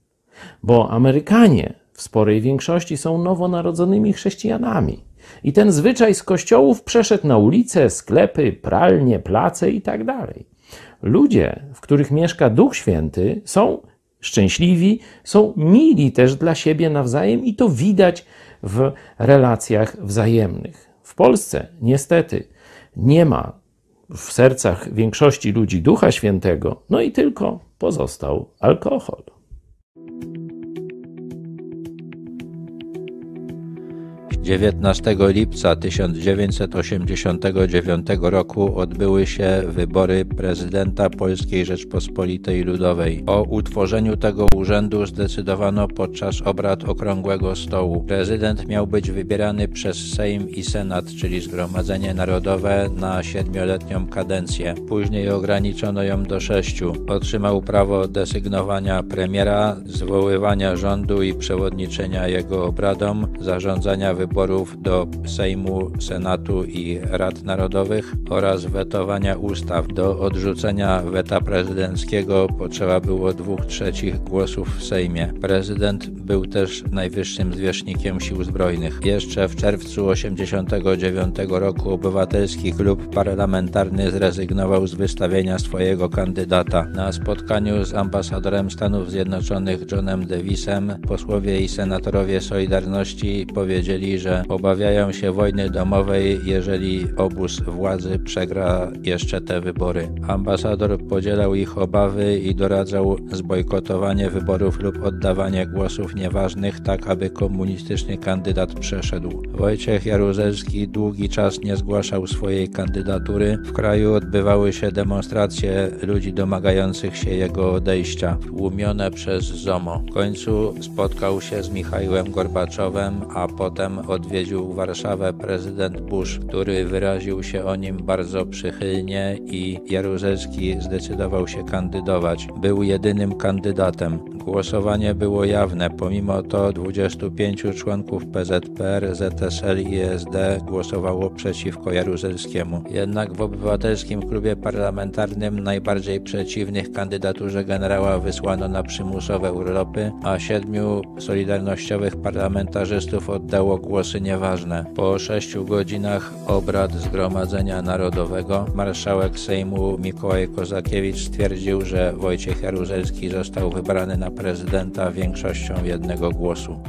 Bo Amerykanie w sporej większości są nowonarodzonymi chrześcijanami. I ten zwyczaj z kościołów przeszedł na ulice, sklepy, pralnie, place i tak dalej. Ludzie, w których mieszka Duch Święty, są szczęśliwi, są mili też dla siebie nawzajem i to widać w relacjach wzajemnych. W Polsce niestety nie ma w sercach większości ludzi Ducha Świętego, no i tylko pozostał alkohol. 19 lipca 1989 roku odbyły się wybory prezydenta Polskiej Rzeczpospolitej Ludowej. O utworzeniu tego urzędu zdecydowano podczas obrad Okrągłego Stołu. Prezydent miał być wybierany przez Sejm i Senat, czyli Zgromadzenie Narodowe, na siedmioletnią kadencję. Później ograniczono ją do sześciu. Otrzymał prawo desygnowania premiera, zwoływania rządu i przewodniczenia jego obradom, zarządzania wyborów wyborów do Sejmu, Senatu i Rad Narodowych oraz wetowania ustaw. Do odrzucenia weta prezydenckiego potrzeba było dwóch trzecich głosów w Sejmie. Prezydent był też najwyższym zwierzchnikiem sił zbrojnych. Jeszcze w czerwcu 1989 roku Obywatelski Klub Parlamentarny zrezygnował z wystawienia swojego kandydata. Na spotkaniu z ambasadorem Stanów Zjednoczonych Johnem Davisem posłowie i senatorowie Solidarności powiedzieli, że obawiają się wojny domowej, jeżeli obóz władzy przegra jeszcze te wybory. Ambasador podzielał ich obawy i doradzał zbojkotowanie wyborów lub oddawanie głosów nieważnych, tak aby komunistyczny kandydat przeszedł. Wojciech Jaruzelski długi czas nie zgłaszał swojej kandydatury. W kraju odbywały się demonstracje ludzi domagających się jego odejścia, tłumione przez ZOMO. W końcu spotkał się z Michałem Gorbaczowem, a potem odwiedził Warszawę prezydent Bush, który wyraził się o nim bardzo przychylnie i Jaruzelski zdecydował się kandydować. Był jedynym kandydatem. Głosowanie było jawne, pomimo to 25 członków PZPR, ZSL i SD głosowało przeciwko Jaruzelskiemu. Jednak w Obywatelskim Klubie Parlamentarnym najbardziej przeciwnych kandydaturze generała wysłano na przymusowe urlopy, a siedmiu solidarnościowych parlamentarzystów oddało głos głosy nieważne. Po sześciu godzinach obrad Zgromadzenia Narodowego marszałek Sejmu Mikołaj Kozakiewicz stwierdził, że Wojciech Jaruzelski został wybrany na prezydenta większością jednego głosu.